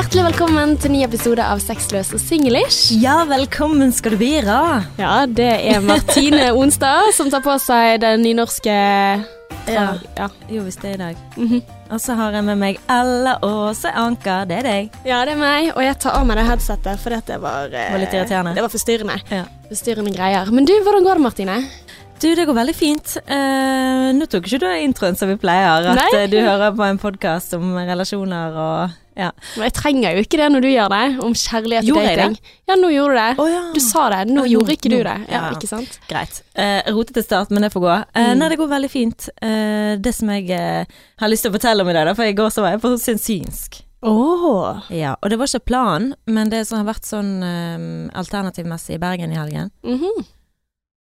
Hjertelig velkommen til ny episode av Sexløs og singlish. Ja, velkommen skal du være. Ja, det er Martine Onstad som tar på seg den nynorske Ja. ja. Jo, hvis det er i dag. Mhm. Og så har jeg med meg Ella Åse Anker. Det er deg. ja, det er meg, og jeg tar av meg det headsetet for dette det var eh, Var litt irriterende. Det var forstyrrende. Ja. Forstyrrende greier. Men du, hvordan går det, Martine? Du, det går veldig fint. Uh, nå tok ikke du introen som vi pleier, at Nei. eh, du hører på en podkast om relasjoner og ja. Men Jeg trenger jo ikke det når du gjør det, om kjærlighet og dating. Ja, nå gjorde du det. Oh, ja. Du sa det, nå gjorde ikke du det. Ja, Ja. ikke sant? Greit. Uh, rotete start, men det får gå. Uh, Mm. Nei, det går veldig fint. Uh, det som jeg uh, har lyst til å fortelle om i dag, da, for i går så var jeg på synsk. Åh. Ja, og det var ikke planen, men det som har vært sånn alternativmessig i Bergen i helgen. Mhm.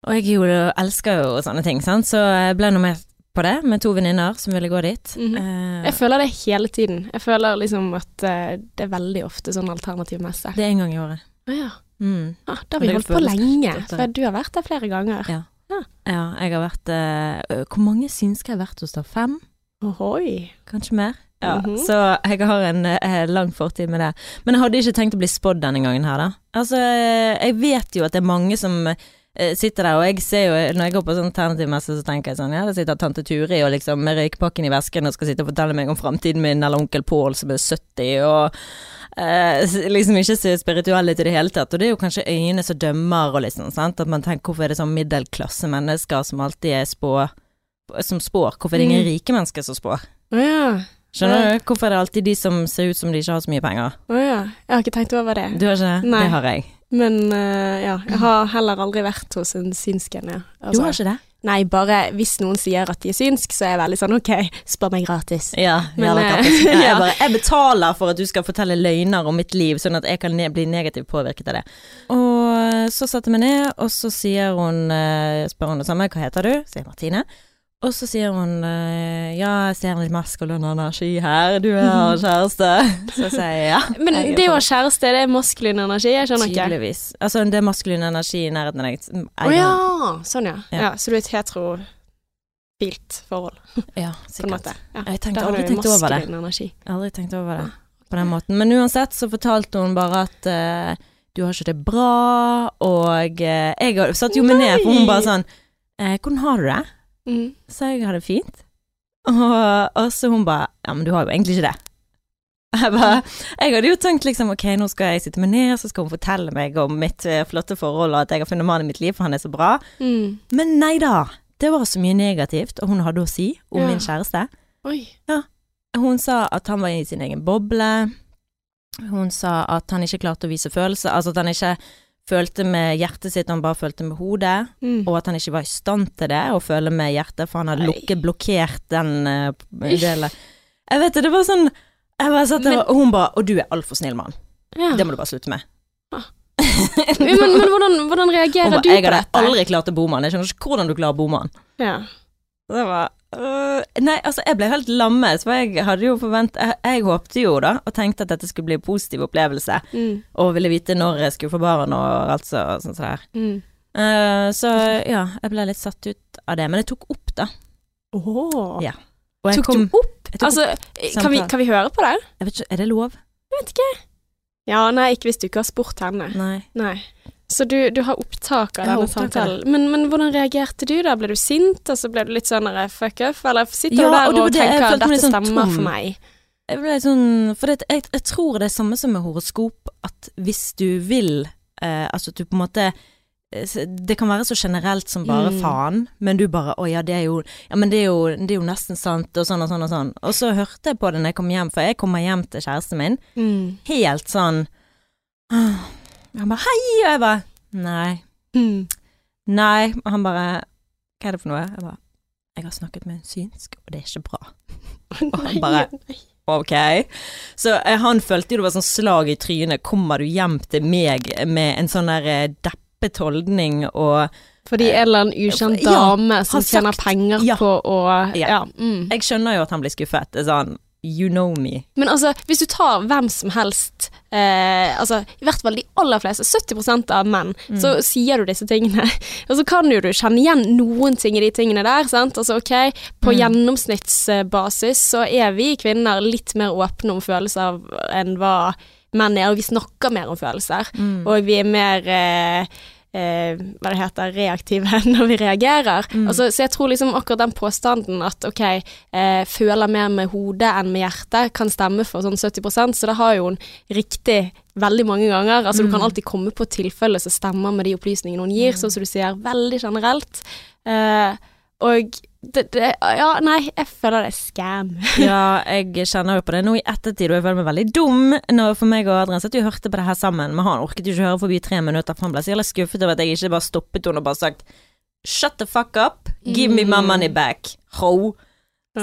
Og jeg jo elsker jo sånne ting, sant? så jeg ble noe med på det med to venninner som ville gå dit. Mm -hmm. uh, Jeg føler det hele tiden. Jeg føler liksom at uh, det er veldig ofte sånn alternativmesse. det er en gang i året. Å ja. Mm. Ah, da har vi holdt på lenge. For du har vært der flere ganger. Ja. Ja, jeg har vært uh, Hvor mange synske har jeg vært hos da? Fem? Ohoi. Kanskje mer? Ja, Mhm. Så jeg har en eh, lang fortid med det. Men jeg hadde ikke tenkt å bli spådd denne gangen her, da. Altså, jeg vet jo at det er mange som sitter der, og jeg ser jo Når jeg går på sånn alternativmesse, så tenker jeg sånn Ja, der sitter tante Turi og liksom med røykpakken i vesken og skal sitte og fortelle meg om framtiden min, eller onkel Pål som er 70, og eh, liksom ikke så spirituelle til det hele tatt. Og det er jo kanskje øynene som dømmer, og liksom, sant. At man tenker hvorfor er det sånn middelklasse mennesker som alltid er spå som spår? Hvorfor er det ingen Mm. rike mennesker som spår? Ja. Skjønner du? Hvorfor er det alltid de som ser ut som de ikke har så mye penger? Å ja. Jeg har ikke tenkt over det. Du har ikke det? Nei. Det har jeg. Men uh, ja, jeg har heller aldri vært hos en synsk en, ja. Du har ikke det? Nei, bare hvis noen sier at de er synsk, så er jeg veldig sånn ok, spør meg gratis. Ja, Men, jævla eh, ja, jeg, bare, jeg betaler for at du skal fortelle løgner om mitt liv, sånn at jeg kan bli negativt påvirket av det. Og så satte jeg meg ned, og så sier hun, eh, spør hun det samme, hva heter du? Sier Martine. Og så sier hun eh, ja, jeg ser litt maskulin energi her, du har kjæreste. Så sier jeg ja. Men jeg er det å ha kjæreste, det er maskulin energi? Jeg skjønner ikke. Tydeligvis. Altså, det er maskulin energi i nærheten av deg. Å ja, sånn ja. Ja. ja. Så du er et heterofilt forhold, Ja, sikkert. Ja. Jeg tenkte aldri tenkt over det. energi. Aldri tenkt over det på den måten. Men uansett så fortalte hun bare at uh, du har ikke det bra, og uh, jeg satt jo meg ned, for hun bare sånn eh, 'Hvordan har du det?' Mm. Så jeg har det fint. Og, og så hun bare 'Ja, men du har jo egentlig ikke det'. Jeg, bare, jeg hadde jo tenkt liksom ok, nå skal jeg sitte meg ned, så skal hun fortelle meg om mitt eh, flotte forhold, og at jeg har funnet mannen i mitt liv, for han er så bra. Mm. Men nei da, det var så mye negativt, og hun hadde å si om Ja. min kjæreste. Oi. Hun sa at han var i sin egen boble. Hun sa at han ikke klarte å vise følelser, altså at han ikke følte med hjertet sitt, han bare følte med hodet. Mm. Og at han ikke var i stand til det, å føle med hjertet, for han hadde lukket, blokkert den uh, delen. Jeg vet det, det var sånn bare satt der, Men- og hun bare Og du er altfor snill mann. Ja. Det må du bare slutte med. Ah. men, men hvordan, hvordan reagerer ba, du jeg hadde aldri klart å bo med han. Jeg skjønner ikke hvordan du klarer å bo med han. Ja. Det var øh, Nei, altså, jeg ble helt lammet, for jeg hadde jo forvent... Jeg, jeg håpte jo da, og tenkte at dette skulle bli en positiv opplevelse, Mm. og ville vite når jeg skulle få barn og alt så, og sånt der. Mm. Uh, så ja, jeg ble litt satt ut av det, men jeg tok opp, da. Oh. Ja. Tok kom, du opp? tok Altså, kan vi, kan vi høre på det? Jeg vet ikke, er det lov? Jeg vet ikke. Ja, nei, ikke hvis du ikke har spurt henne. Nei. Nei. Så du, du har opptak av denne samtalen. Men, men hvordan reagerte du da? Ble du sint, og så ble du litt sånn fuck off? Eller sitter Ja, du der og og, det, tenker at dette sånn stemmer tom. for meg? Jeg ble sånn For det, jeg, jeg tror det er samme som med horoskop, at hvis du vil eh, Altså at du på en måte eh, det kan være så generelt som bare Mm. faen, men du bare Å ja, det er jo Ja, men det er jo, det er jo nesten sant, og sånn og sånn og sånn. Og så hørte jeg på det når jeg kom hjem, for jeg kommer hjem til kjæresten min Mm. helt sånn «Åh». Han bare Hei! Og jeg bare Nei. Mm. Nei. Og han bare Hva er det for noe? Jeg bare Jeg har snakket med en synsk, og det er ikke bra. Og han bare Ok. Så eh, han følte jo det var sånn slag i trynet. Kommer du hjem til meg med en sånn der eh, deppet holdning og Fordi en eller annen ukjent Ja, dame som tjener penger ja. på å Ja. Mm. Jeg skjønner jo at han blir skuffet. Sånn you know me. Men altså, hvis du tar hvem som helst, eh, altså i hvert fall de aller fleste, 70% av menn, Mm. så sier du disse tingene. Og så kan jo du kjenne igjen noen ting i de tingene der, sant. Altså ok, på Mm. gjennomsnittsbasis så er vi kvinner litt mer åpne om følelser enn hva menn er, og vi snakker mer om følelser. Mm. Og vi er mer eh, eh, hva det heter, reaktive når vi reagerer. Mm. Altså, så jeg tror liksom akkurat den påstanden at ok, eh, føler mer med hodet enn med hjertet, kan stemme for sånn 70% så det har jo hun riktig veldig mange ganger. Altså Du kan Mm. alltid komme på tilfeller som stemmer med de opplysningene hun gir, sånn som du sier, veldig generelt. Eh, og det, det Ja, nei, jeg føler det er scam. Ja, jeg kjenner jo på det nå i ettertid, og jeg føler meg veldig dum når for meg og Adrian satt og hørte på det her sammen, men han orket jo ikke høre forbi tre minutter, for han ble så jævla skuffet over at jeg ikke bare stoppet henne og bare sagt Shut the fuck up, give me my Mm. money back, ho.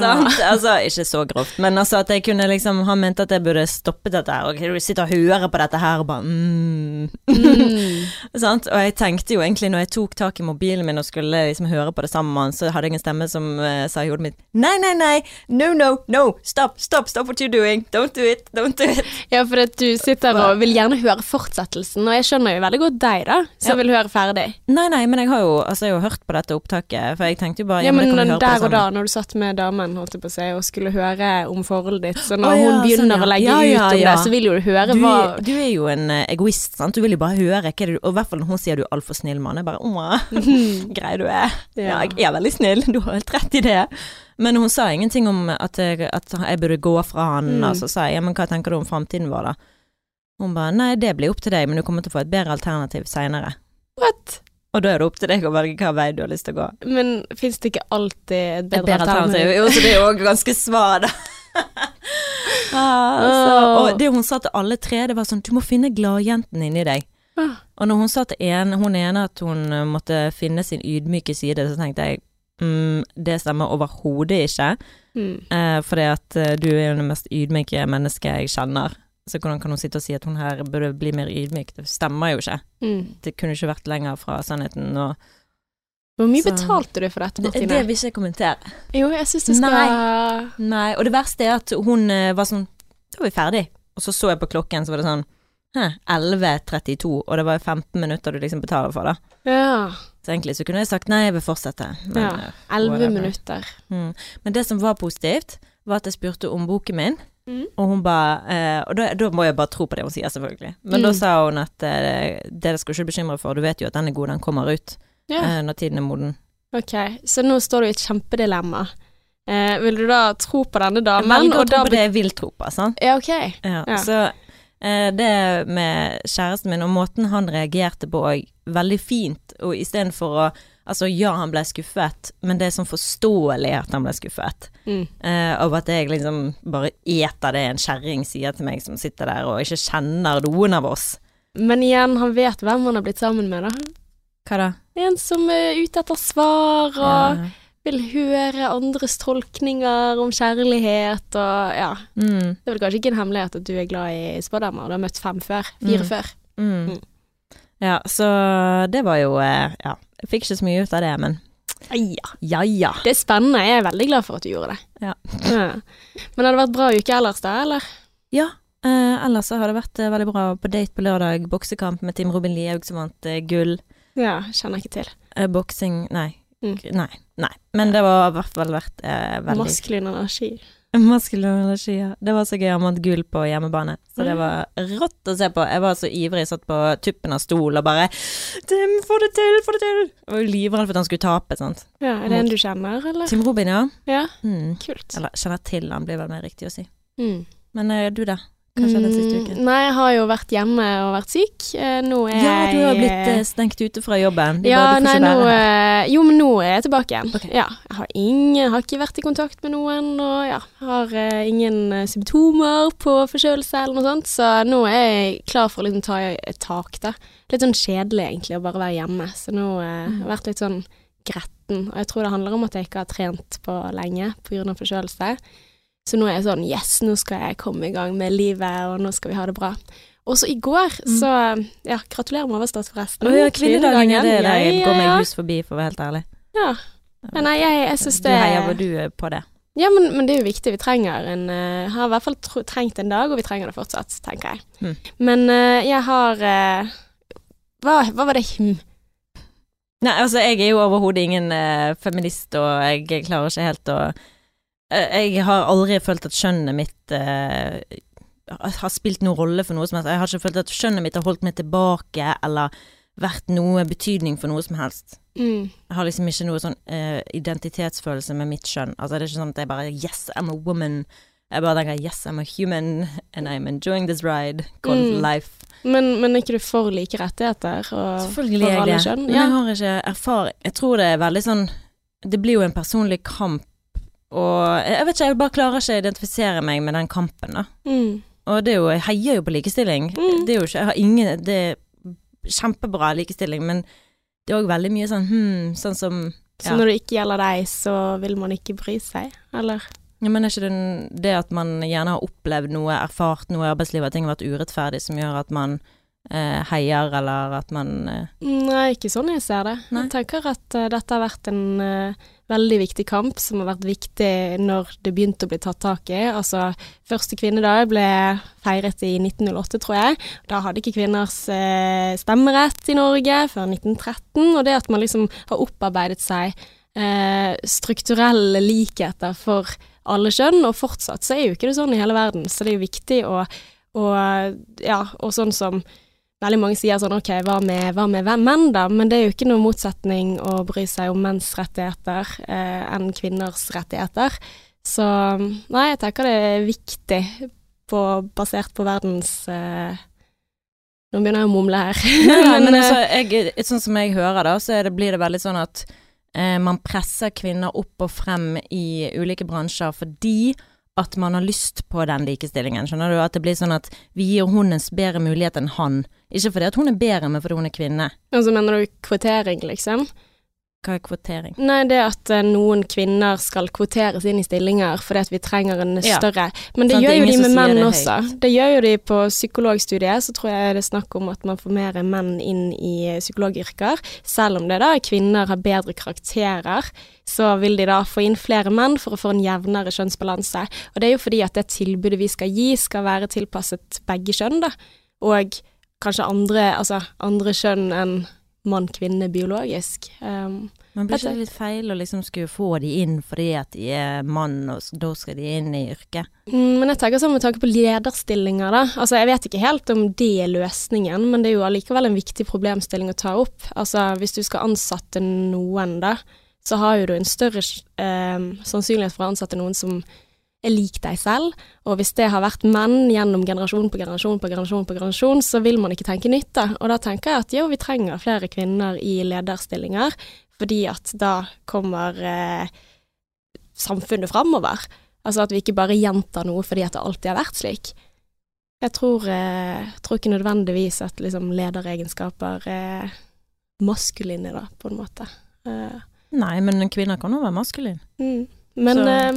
Sant? Altså, ikke så grovt, men altså at jeg kunne liksom Han mente at jeg burde stoppet dette her, og du sitter og hører på dette her og bare mm. Mm. Sant? Og jeg tenkte jo egentlig når jeg tok tak i mobilen min og skulle liksom høre på det sammen så hadde jeg en stemme som uh, sa i hodet mitt Nei, nei, nei, no, no, no, stop, stop, stop what you're doing, don't do it, don't do it. Ja, for at du sitter og vil gjerne høre fortsettelsen, og jeg skjønner jo veldig godt deg, da, som Ja. vil høre ferdig. Nei, nei, men jeg har jo, altså, jeg har jo hørt på dette opptaket, for jeg tenkte jo bare Ja, men ja, men der det og da, når du satt med damen, holdt jeg på å si, og skulle høre om forholdet ditt, så når Å, ja, hun begynner sånn, ja. å legge Ja, ut om det, så vil jo du høre Du, hva du er jo en eh, egoist, sant? Du vil jo bare høre, hva er det og i hvert fall når hun sier du er altfor snill mann, jeg bare åh, grei du er. Ja, jeg er veldig snill, du har helt rett i det. Men hun sa ingenting om at jeg, at jeg burde gå fra han, Mm. så sa jeg, ja, men hva tenker du om fremtiden vår da? Hun bare, nei, det blir opp til deg, men du kommer til å få et bedre alternativ senere. What? Og da er det opp til deg å velge hva vei du har lyst til å gå. Men fins det ikke alltid et Et bedre, bedre alternativ. Jo, så det er jo også ganske svar, da. ah, så, og det hun sa til alle tre, det var sånn, du må finne gladjenten inni deg. Ah. Og når hun sa til en, hun ene at hun eh, måtte finne sin ydmyke side, så tenkte jeg mm, det stemmer overhodet ikke. Mm. Eh, fordi at eh, du er jo det mest ydmyke mennesket jeg kjenner. Så hvordan kan hun sitte og si at hun her burde bli mer ydmyk? Det stemmer jo ikke. Mm. Det kunne ikke vært lenger fra sannheten. Og Hvor mye Så- betalte du for dette, det, Martine? det vil ikke jeg kommentere. Jo, jeg syns du skal Nei. Nei, og det verste er at hun eh, var sånn Da var vi ferdig. Og så så jeg på klokken, så var det sånn 11.32, og det var 15 minutter du liksom betaler for, da. Ja. Så egentlig så kunne jeg sagt nei, jeg vil fortsette. Men, Ja. eh, Elleve whatever. minutter. Mm. Men det som var positivt, var at jeg spurte om boken min, Mm. og hun ba eh, Og da, da må jeg bare tro på det hun sier, selvfølgelig. Men da Mm. sa hun at eh, det skal du ikke bekymre for, du vet jo at den er god, den kommer ut Ja. eh, når tiden er moden. Ok, så nå står du i et kjempedilemma. Eh, vil du da tro på denne Jeg damen? velger å tro på det jeg vil tro på, sant? Ja, ok. Ja, Ja. Så eh, det med kjæresten min og måten han reagerte på òg, veldig fint. Og istedenfor å Altså, ja, han ble skuffet, men det er sånn forståelig at han ble skuffet. Mm. Uh, av at jeg liksom bare eter det en kjerring sier til meg som sitter der og ikke kjenner noen av oss. Men igjen, han vet hvem han har blitt sammen med, da. Hva da? En som er ute etter svar, og Ja. vil høre andres tolkninger om kjærlighet, og ja. Mm, Det er vel kanskje ikke en hemmelighet at du er glad i spådamer, Du har møtt fem før. Fire Mm. før. mm. Mm. Ja, så det var jo eh, Ja, jeg fikk ikke så mye ut av det, men Ja. ja ja. Det er spennende. Jeg er veldig glad for at du gjorde det. Ja. Ja. Men har det vært bra uke ellers, da, eller? Ja, eh, ellers har det vært eh, veldig bra på date på lørdag. Boksekamp med Team Robin Lihaug som vant eh, gull. Ja, kjenner ikke til. Eh, boksing Nei. Mm. Nei. Nei. Men det var i hvert fall vært eh, veldig Maskulin energi. Maskulin energi, ja. Det var så gøy. Han vant gull på hjemmebane. Så det Mm. var rått å se på. Jeg var så ivrig, satt på tuppen av stol og bare Tim, få det til, få det til! Jeg var jo livredd for at han skulle tape, sant. Ja, er det en du kjenner, eller? Tim Robin, ja. Ja, Mm. kult. Eller kjenner til han, blir vel mer riktig å si. Mm. Men eh, du, da? Hva skjedde siste uken? Mm, Nei, jeg har jo vært hjemme og vært syk. Eh, Nå er Ja, du har blitt eh, stengt ute fra jobben. De ja, bare, nei, nå her. eh, Jo, men nå er jeg tilbake igjen. Okay. Ja, jeg har ingen Har ikke vært i kontakt med noen, og ja, har eh, ingen symptomer på forkjølelse eller noe sånt, så nå er jeg klar for å liksom ta et tak, da. Litt sånn kjedelig egentlig å bare være hjemme, så nå Mm. har jeg vært litt sånn gretten. Og jeg tror det handler om at jeg ikke har trent på lenge pga. forkjølelse. Så nå er jeg sånn Yes, nå skal jeg komme i gang med livet, og nå skal vi ha det bra. Og så i går, Mm. så Ja, gratulerer med overstått, forresten. Å ja, kvinnedagen er det der jeg går meg hus forbi, for å være helt ærlig. Ja. Men nei, jeg, jeg syns Du heier hvor du på det? Ja, men, men det er jo viktig. Vi trenger en uh, Har i hvert fall tro, trengt en dag, og vi trenger det fortsatt, tenker jeg. Mm. Men uh, jeg har uh, hva, hva var det hm? Nei, altså jeg er jo overhodet ingen feminist, og jeg klarer ikke helt å Jeg har aldri følt at skjønnet mitt uh, har spilt noen rolle for noe som helst. Jeg har ikke følt at skjønnet mitt har holdt meg tilbake, eller vært noe betydning for noe som helst. Mm. Jeg har liksom ikke noe sånn uh, identitetsfølelse med mitt skjønn. Altså det er ikke sånn at jeg bare Yes, I'm a woman. Jeg bare tenker yes, I'm a human, and I'm enjoying this ride called Mm. life. Men, men er ikke du for like rettigheter? Selvfølgelig er jeg det. kjønn? Men Ja. jeg har ikke erfaring Jeg tror det er veldig sånn Det blir jo en personlig kamp, og jeg vet ikke, jeg bare klarer ikke å identifisere meg med den kampen, da. Mm. Og det er jo Jeg heier jo på likestilling. Mm. Det er jo ikke Jeg har ingen Det er kjempebra likestilling, men det er òg veldig mye sånn hmm, sånn som ja. Så når det ikke gjelder deg, så vil man ikke bry seg, eller? Ja, men er ikke det det at man gjerne har opplevd noe, erfart noe i arbeidslivet, at ting har vært urettferdig, som gjør at man heier, eller at man eh, Nei, ikke sånn jeg ser det. Nei. Jeg tenker at eh, dette har vært en eh, veldig viktig kamp, som har vært viktig når det begynte å bli tatt tak i. Altså, første kvinnedag ble feiret i 1908, tror jeg. Da hadde ikke kvinners eh, stemmerett i Norge før 1913, og det at man liksom har opparbeidet seg eh, strukturelle likheter for alle kjønn, og fortsatt så er jo ikke det sånn i hele verden, så det er jo viktig å, å ja, og sånn som Veldig mange sier sånn ok, hva med, hva med menn da? Men det er jo ikke noen motsetning å bry seg om menns rettigheter eh, enn kvinners rettigheter. Så nei, jeg tenker det er viktig på, basert på verdens eh, Nå begynner jeg å mumle her. Nei, nei, men eh, altså, jeg, sånn som jeg hører da, så det, blir det veldig sånn at eh, man presser kvinner opp og frem i ulike bransjer fordi at man har lyst på den likestillingen. Skjønner du? At det blir sånn at vi gir hun en bedre mulighet enn han. Ikke fordi at hun er bedre, men fordi hun er kvinne. Og så mener du kvotering, liksom? Hva er kvotering? Nei, det at eh, noen kvinner skal kvoteres inn i stillinger fordi at vi trenger en Ja. større Men det sånn, er gjør jo de med menn det også. Det gjør jo de på psykologstudiet, så tror jeg det er snakk om at man får mer menn inn i eh, psykologyrker. Selv om det da kvinner har bedre karakterer, så vil de da få inn flere menn for å få en jevnere kjønnsbalanse. Og det er jo fordi at det tilbudet vi skal gi, skal være tilpasset begge kjønn, da. Og kanskje andre, altså andre kjønn enn mann-kvinne biologisk. Um, Men blir ikke det litt feil å liksom skulle få de inn fordi at de er mann, og da skal de inn i yrket? Mm, Men jeg tenker sånn med tanke på lederstillinger, da. Altså, jeg vet ikke helt om det er løsningen, men det er jo allikevel en viktig problemstilling å ta opp. Altså, hvis du skal ansatte noen, da, så har jo du en større eh, sannsynlighet for å ansette noen som er lik deg selv. Og hvis det har vært menn gjennom generasjon på generasjon på generasjon på generasjon, så vil man ikke tenke nytte. Og da tenker jeg at jo, vi trenger flere kvinner i lederstillinger, fordi at da kommer eh, samfunnet framover. Altså at vi ikke bare gjentar noe fordi at det alltid har vært slik. Jeg tror, eh, tror ikke nødvendigvis at liksom lederegenskaper er maskuline, da, på en måte. Eh, Nei, men kvinner kan jo være maskuline. mm. Men eh,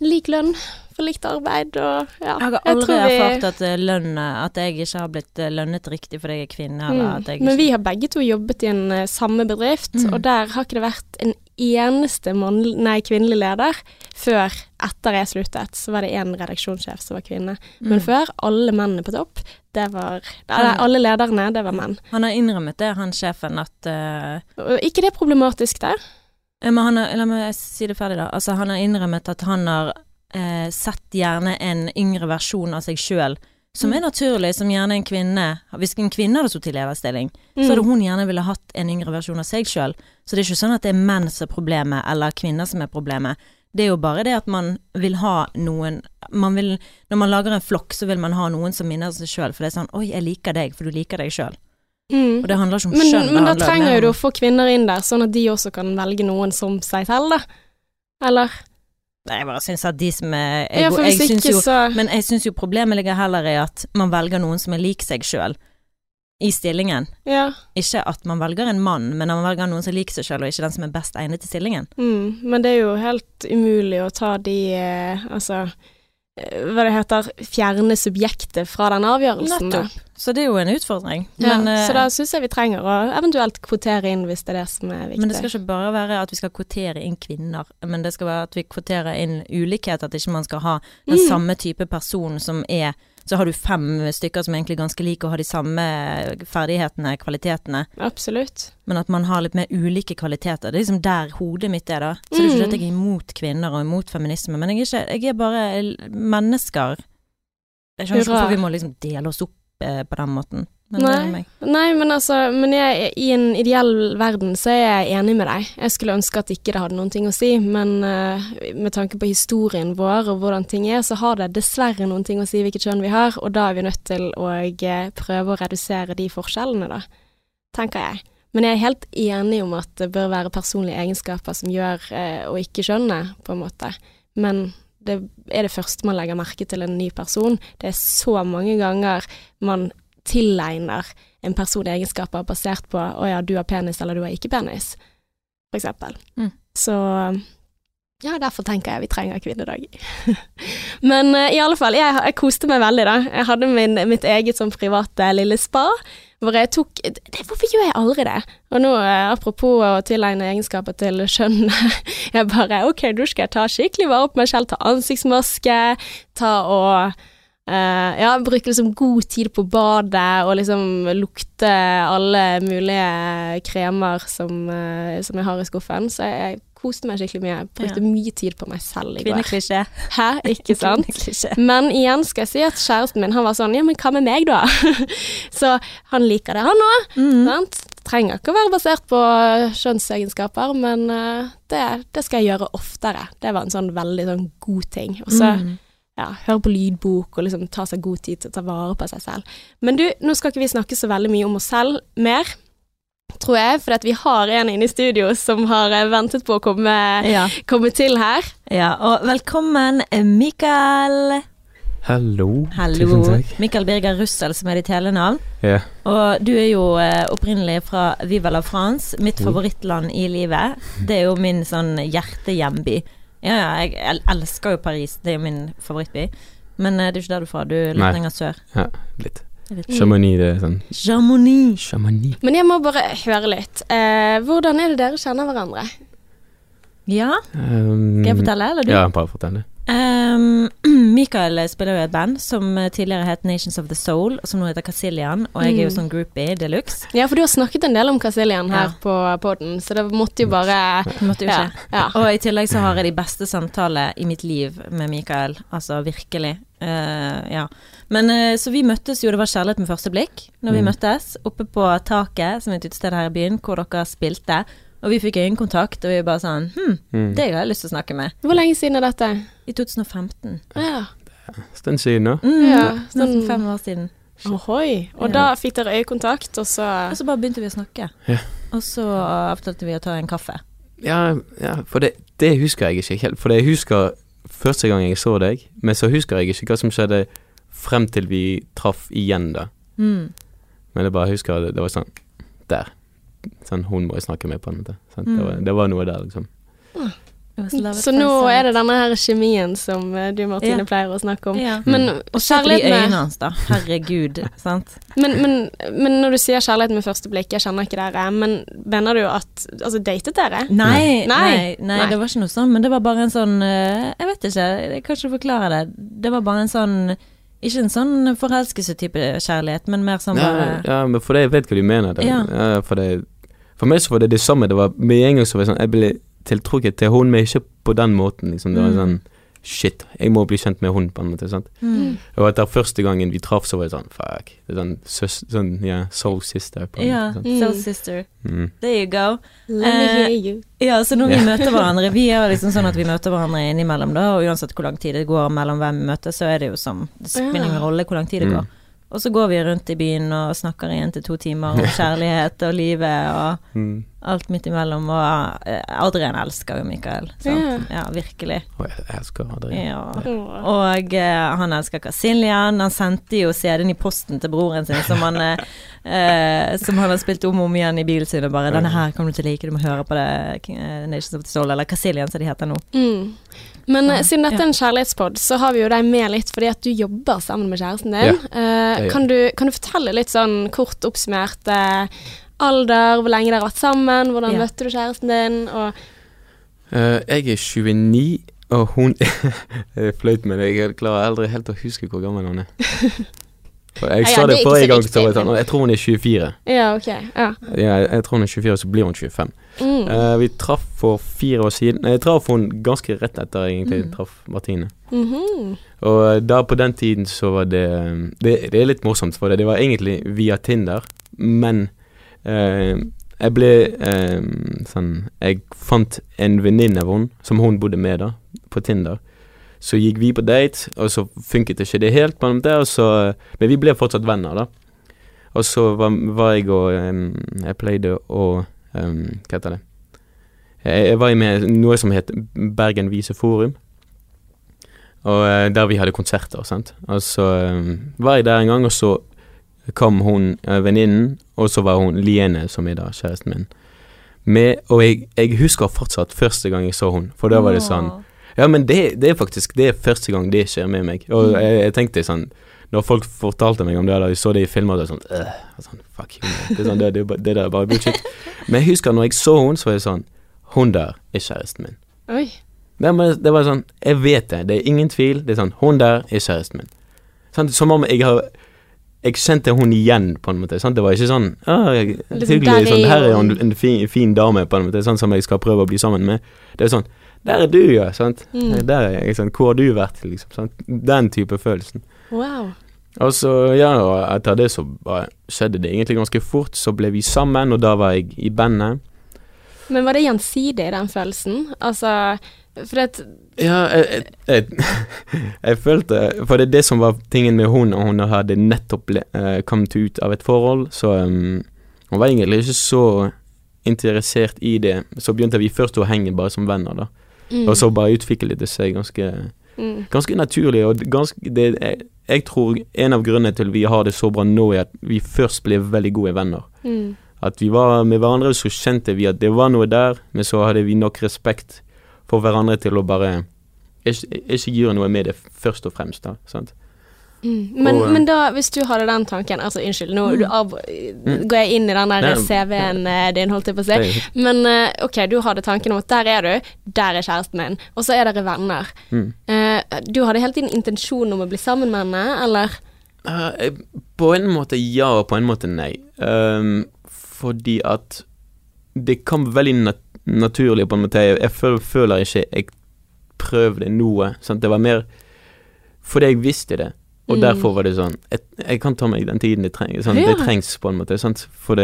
lik lønn for likt arbeid og ja. Jeg har aldri jeg vi- erfart at eh, lønn At jeg ikke har blitt eh, lønnet riktig fordi jeg er kvinne, Mm. jeg Men vi har begge to jobbet i en eh, samme bedrift, Mm. og der har ikke det vært en eneste mann, nei, kvinnelig leder før etter jeg sluttet. Så var det én redaksjonssjef som var kvinne. Men Mm. før, alle mennene på topp, det var Nei, alle lederne, det var menn. Han har innrømmet det, han sjefen, at uh... Ikke det problematisk, det? Ja, Men han har, la meg si det ferdig, da. Altså, han har innrømmet at han har eh, sett gjerne en yngre versjon av seg sjøl, som Mm. er naturlig, som gjerne en kvinne Hvis en kvinne hadde sittet i lederstilling, så Mm. hadde hun gjerne ville hatt en yngre versjon av seg sjøl. Så det er ikke sånn at det er menn som er problemet, eller kvinner som er problemet. Det er jo bare det at man vil ha noen man vil, Når man lager en flokk, så vil man ha noen som minner seg sjøl, for det er sånn Oi, jeg liker deg, for du liker deg sjøl. Mm. Og det handler ikke om Men, skjønn. men da trenger jo du å få kvinner inn der, sånn at de også kan velge noen som seg selv, da. Eller? Nei, Jeg bare syns at de som er Ja, for jeg hvis syns ikke, jo, så Men jeg syns jo problemet ligger heller i at man velger noen som er lik seg sjøl i stillingen. Ja. Ikke at man velger en mann, men at man velger noen som liker seg sjøl, og ikke den som er best egnet til stillingen. Mm. Men det er jo helt umulig å ta de eh, Altså hva det heter, fjerne subjektet fra den avgjørelsen. Nettopp. Så det er jo en utfordring. Ja, Men, eh, så da syns jeg vi trenger å eventuelt kvotere inn hvis det er det som er viktig. men det skal ikke bare være at vi skal kvotere inn kvinner, men det skal være at vi kvoterer inn ulikhet, at ikke man skal ha den Mm. samme type person som er Så har du fem stykker som er egentlig ganske like og har de samme ferdighetene, kvalitetene, Absolutt. men at man har litt mer ulike kvaliteter. Det er liksom der hodet mitt er, da. Så det er ikke Mm. at jeg er imot kvinner og imot feminisme, men jeg er, ikke, jeg er bare mennesker. Jeg skjønner ikke hvorfor vi må liksom dele oss opp eh, på den måten. Men Nei. Nei, men altså men jeg, I en ideell verden så er jeg enig med deg. Jeg skulle ønske at ikke det hadde noen ting å si, men uh, med tanke på historien vår og hvordan ting er, så har det dessverre noen ting å si hvilket kjønn vi har, og da er vi nødt til å eh, prøve å redusere de forskjellene, da. Tenker jeg. Men jeg er helt enig om at det bør være personlige egenskaper som gjør å og ikke skjønne, på en måte. Men det er det første man legger merke til en ny person. Det er så mange ganger man tilegner en person egenskaper basert på å ja, du har penis eller du har ikke penis, for eksempel. Mm. Så ja, derfor tenker jeg vi trenger kvinnedag. Men uh, i alle fall, jeg, jeg koste meg veldig, da. Jeg hadde min, mitt eget sånn private lille spa. Hvor jeg tok det, Hvorfor gjør jeg aldri det? Og nå, uh, apropos å tilegne egenskaper til kjønnet, jeg bare OK, nå skal jeg ta skikkelig vare på meg selv, ta ansiktsmaske, ta og eh, ja, bruke liksom god tid på badet og liksom lukte alle mulige kremer som, uh, som jeg har i skuffen. Så jeg, koste meg skikkelig mye. Jeg brukte mye tid på meg selv i går. Kvinneklisjé. Hæ, ikke sant? Men igjen skal jeg si at kjæresten min han var sånn Ja, men hva med meg, da? så han liker det, han òg. Mm. Sant? Trenger ikke å være basert på kjønnsegenskaper, men uh, det, det skal jeg gjøre oftere. Det var en sånn veldig sånn god ting. Og så Mm. Ja, høre på lydbok og liksom ta seg god tid til å ta vare på seg selv. Men du, nå skal ikke vi snakke så veldig mye om oss selv mer, tror jeg, for vi har en inne i studio som har eh, ventet på å komme, Ja. komme til her. ja. Og velkommen, Mikael. Hallo. Hallo. Tusen takk. Mikael Birger Russell, som er ditt hele navn. Yeah. Og du er jo eh, opprinnelig fra Viva la France, mitt Mm. favorittland i livet. Det er jo min sånn hjertehjemby. Ja, ja, jeg elsker jo Paris, det er jo min favorittby. Men eh, det er ikke der du er fra, du er litt Nei. lenger sør. ja, litt. Litt- Chamonix, det er sånn Chamonix. Chamonix. Men jeg må bare høre litt. Eh, hvordan er det dere kjenner hverandre? Ja, Um, skal jeg fortelle, eller du? Ja, bare fortell det. Ehm, Mikael spiller jo i et band som tidligere het Nations of the Soul, som nå heter Casillian, og jeg er jo Mm. sånn groupie de luxe. Ja, for du har snakket en del om Casillian her Ja. på podden, så det måtte jo bare måtte jo Ja. ja. Og i tillegg så har jeg de beste samtaler i mitt liv med Mikael. Altså virkelig. Uh, ja. Men uh, så vi møttes jo, det var kjærlighet med første blikk når vi Mm. møttes. Oppe på taket, som er et utested her i byen, hvor dere spilte. Og vi fikk øyekontakt, og vi bare sånn Hm, Mm. det har jeg lyst til å snakke med. Hvor lenge siden er dette? I 2015. Ja. Stund siden nå. Mm, Ja, Snart mm. fem år siden. Ohoi. Og Ja. da fikk dere øyekontakt, og så Og så bare begynte vi å snakke. Ja. Og så avtalte vi å ta en kaffe. Ja, ja for det, det husker jeg ikke helt. For jeg husker første gang jeg så deg, men så husker jeg ikke hva som skjedde frem til vi traff igjen, da. Mm. Men jeg bare husker det, det var sånn Der. Sånn, hun må jeg snakke med, på en måte. Sånn, Mm. Det, var, det var noe der, liksom. At Så nå er det denne her kjemien som eh, du, Martine, Ja. pleier å snakke om. ja. Men Og kjærligheten kjærlighet øynene hans, da. Herregud. sant? men, men, men når du sier kjærlighet med første blikk, jeg kjenner ikke dere, men mener du at Altså, datet dere? Nei, Nei. nei, nei, Nei. det var ikke noe sånn, men det var bare en sånn eh, Jeg vet ikke, jeg kan ikke forklare det. Det var bare en sånn Ikke en sånn forelskelse-type kjærlighet, men mer sånn Ja, bare ja, men for det, jeg vet hva du mener. Det. Ja. Ja, for, det, for meg så var det det samme. Det var Med en gang så var jeg sånn Jeg ble tiltrukket til hun, men ikke på den måten. Liksom. Det var Mm. sånn Shit, jeg må bli kjent med hun, på en måte. Sant? mm. Og etter første gangen vi traff, så var det sånn Fuck. Det er sånn, søs, sånn ja, soul sister. På en Ja, måte. Mm. soul sister. Mm. There you go. Let me Eh, hear you. Ja, så når vi møter hverandre Vi er liksom sånn at vi møter hverandre innimellom, da, og uansett hvor lang tid det går mellom hvem vi møtes, så er det jo som Det spiller ingen rolle hvor lang tid det Mm. går. Og så går vi rundt i byen og snakker i én til to timer om kjærlighet og livet og Mm. alt midt imellom. Og eh, Adrian elsker jo Mikael. Sant? Ja. Ja, virkelig. Og jeg elsker Adrian. Ja. Og eh, han elsker Kasiljan. Han sendte jo CD-en i posten til broren sin, som han, eh, eh, som han har spilt om og om igjen i bilen sin. Og bare 'Denne her kommer du til å like, du må høre på det', Nations of the Soul, eller Kasiljan som de heter nå. Mm. Men eh, siden dette er en kjærlighetspod, så har vi jo deg med litt fordi at du jobber sammen med kjæresten din. Eh, Ja. kan, du, kan du fortelle litt sånn kort oppsummert eh, alder, hvor lenge dere har vært sammen, hvordan Ja. møtte du kjæresten din, og Eh, jeg er 29, og hun Det er flaut, men jeg klarer aldri helt å huske hvor gammel hun er. Jeg sa det forrige gang, viktig, jeg sånn, jeg tror hun er 24. Ja, ok. Ja. Jeg, jeg tror hun er 24, så blir hun 25. Mm. Uh, vi traff for fire år siden. Nei, Jeg traff hun ganske rett etter egentlig Mm. traff Martine. Mhm. Og eh, da på den tiden så var det eh, Det, det er litt morsomt, for det, det var egentlig via Tinder, men uh, jeg ble uh, sånn Jeg fant en venninne av henne som hun bodde med da, på Tinder. Så gikk vi på date, og så funket ikke det helt, mellom det, så, men vi ble fortsatt venner, da. Og så var, var jeg og um, Jeg pleide å um, Hva heter det? Jeg, jeg var med noe som het Bergen Vise Forum. Og uh, der vi hadde konserter, sant. Og så um, var jeg der en gang, og så kom hun uh, venninnen, og så var hun Liene, som er da kjæresten min. Med, og jeg, jeg husker fortsatt første gang jeg så hun, for da var det sånn Ja, men det, det er faktisk Det er første gang det skjer med meg. Og Mm. jeg, jeg tenkte sånn Når folk fortalte meg om det, da jeg så det i filmer, det var sånn, øh, sånn Fuck you. Det, er sånn, det, det, det der er bare bullshit. Men jeg husker når jeg så hun, så var jeg sånn Hun der er kjæresten min. Oi. Det var, det var sånn Jeg vet det. Det er ingen tvil. Det er sånn Hun der er kjæresten min. Sånn, som om jeg har Jeg kjente hun igjen, på en måte. Sant? Det var ikke sånn ah, Liksom, Hyggelig. er Sånn, her er hun en fin, fin dame, på en måte. Sånn som jeg skal prøve å bli sammen med. Det er sånn Der er du, ja. Sant? Mm. Der er jeg. sant? Hvor har du vært, liksom? Sant? Den type følelsen. Wow. Og så, ja, og etter det så skjedde det egentlig ganske fort. Så ble vi sammen, og da var jeg i bandet. Men var det gjensidig, den følelsen? Altså, for at Ja, jeg, jeg, jeg, jeg følte For det er det som var tingen med hun, og hun hadde nettopp eh, kommet ut av et forhold, så um, hun var egentlig ikke så interessert i det. Så begynte vi først å henge bare som venner, da. Mm. Og så bare utviklet det seg ganske, mm. ganske naturlig. Og ganske, det, jeg, jeg tror en av grunnene til vi har det så bra nå, er at vi først ble veldig gode venner. Mm. At vi var med hverandre, så kjente vi at det var noe der, men så hadde vi nok respekt for hverandre til å bare ikke, ikke gjøre noe med det først og fremst, da. Sant? Mm. Men, Og, eh, men da, hvis du hadde den tanken Altså, unnskyld, nå du av, går jeg inn i den der CV-en eh, din, holdt jeg på å si. Men eh, ok, du hadde tanken om at der er du, der er kjæresten min, og så er dere venner. Mm. Du hadde hele tiden intensjon om å bli sammen med henne, eller? Uh, på en måte ja, og på en måte nei. Um, fordi at det kom veldig nat naturlig, på en måte. Jeg, jeg føler ikke jeg prøvde noe. Sant? Det var mer fordi jeg visste det. Og Mm. derfor var det sånn jeg, jeg kan ta meg den tiden det, treng, sånn, Ja. det trengs, på en måte. Sant? Det Så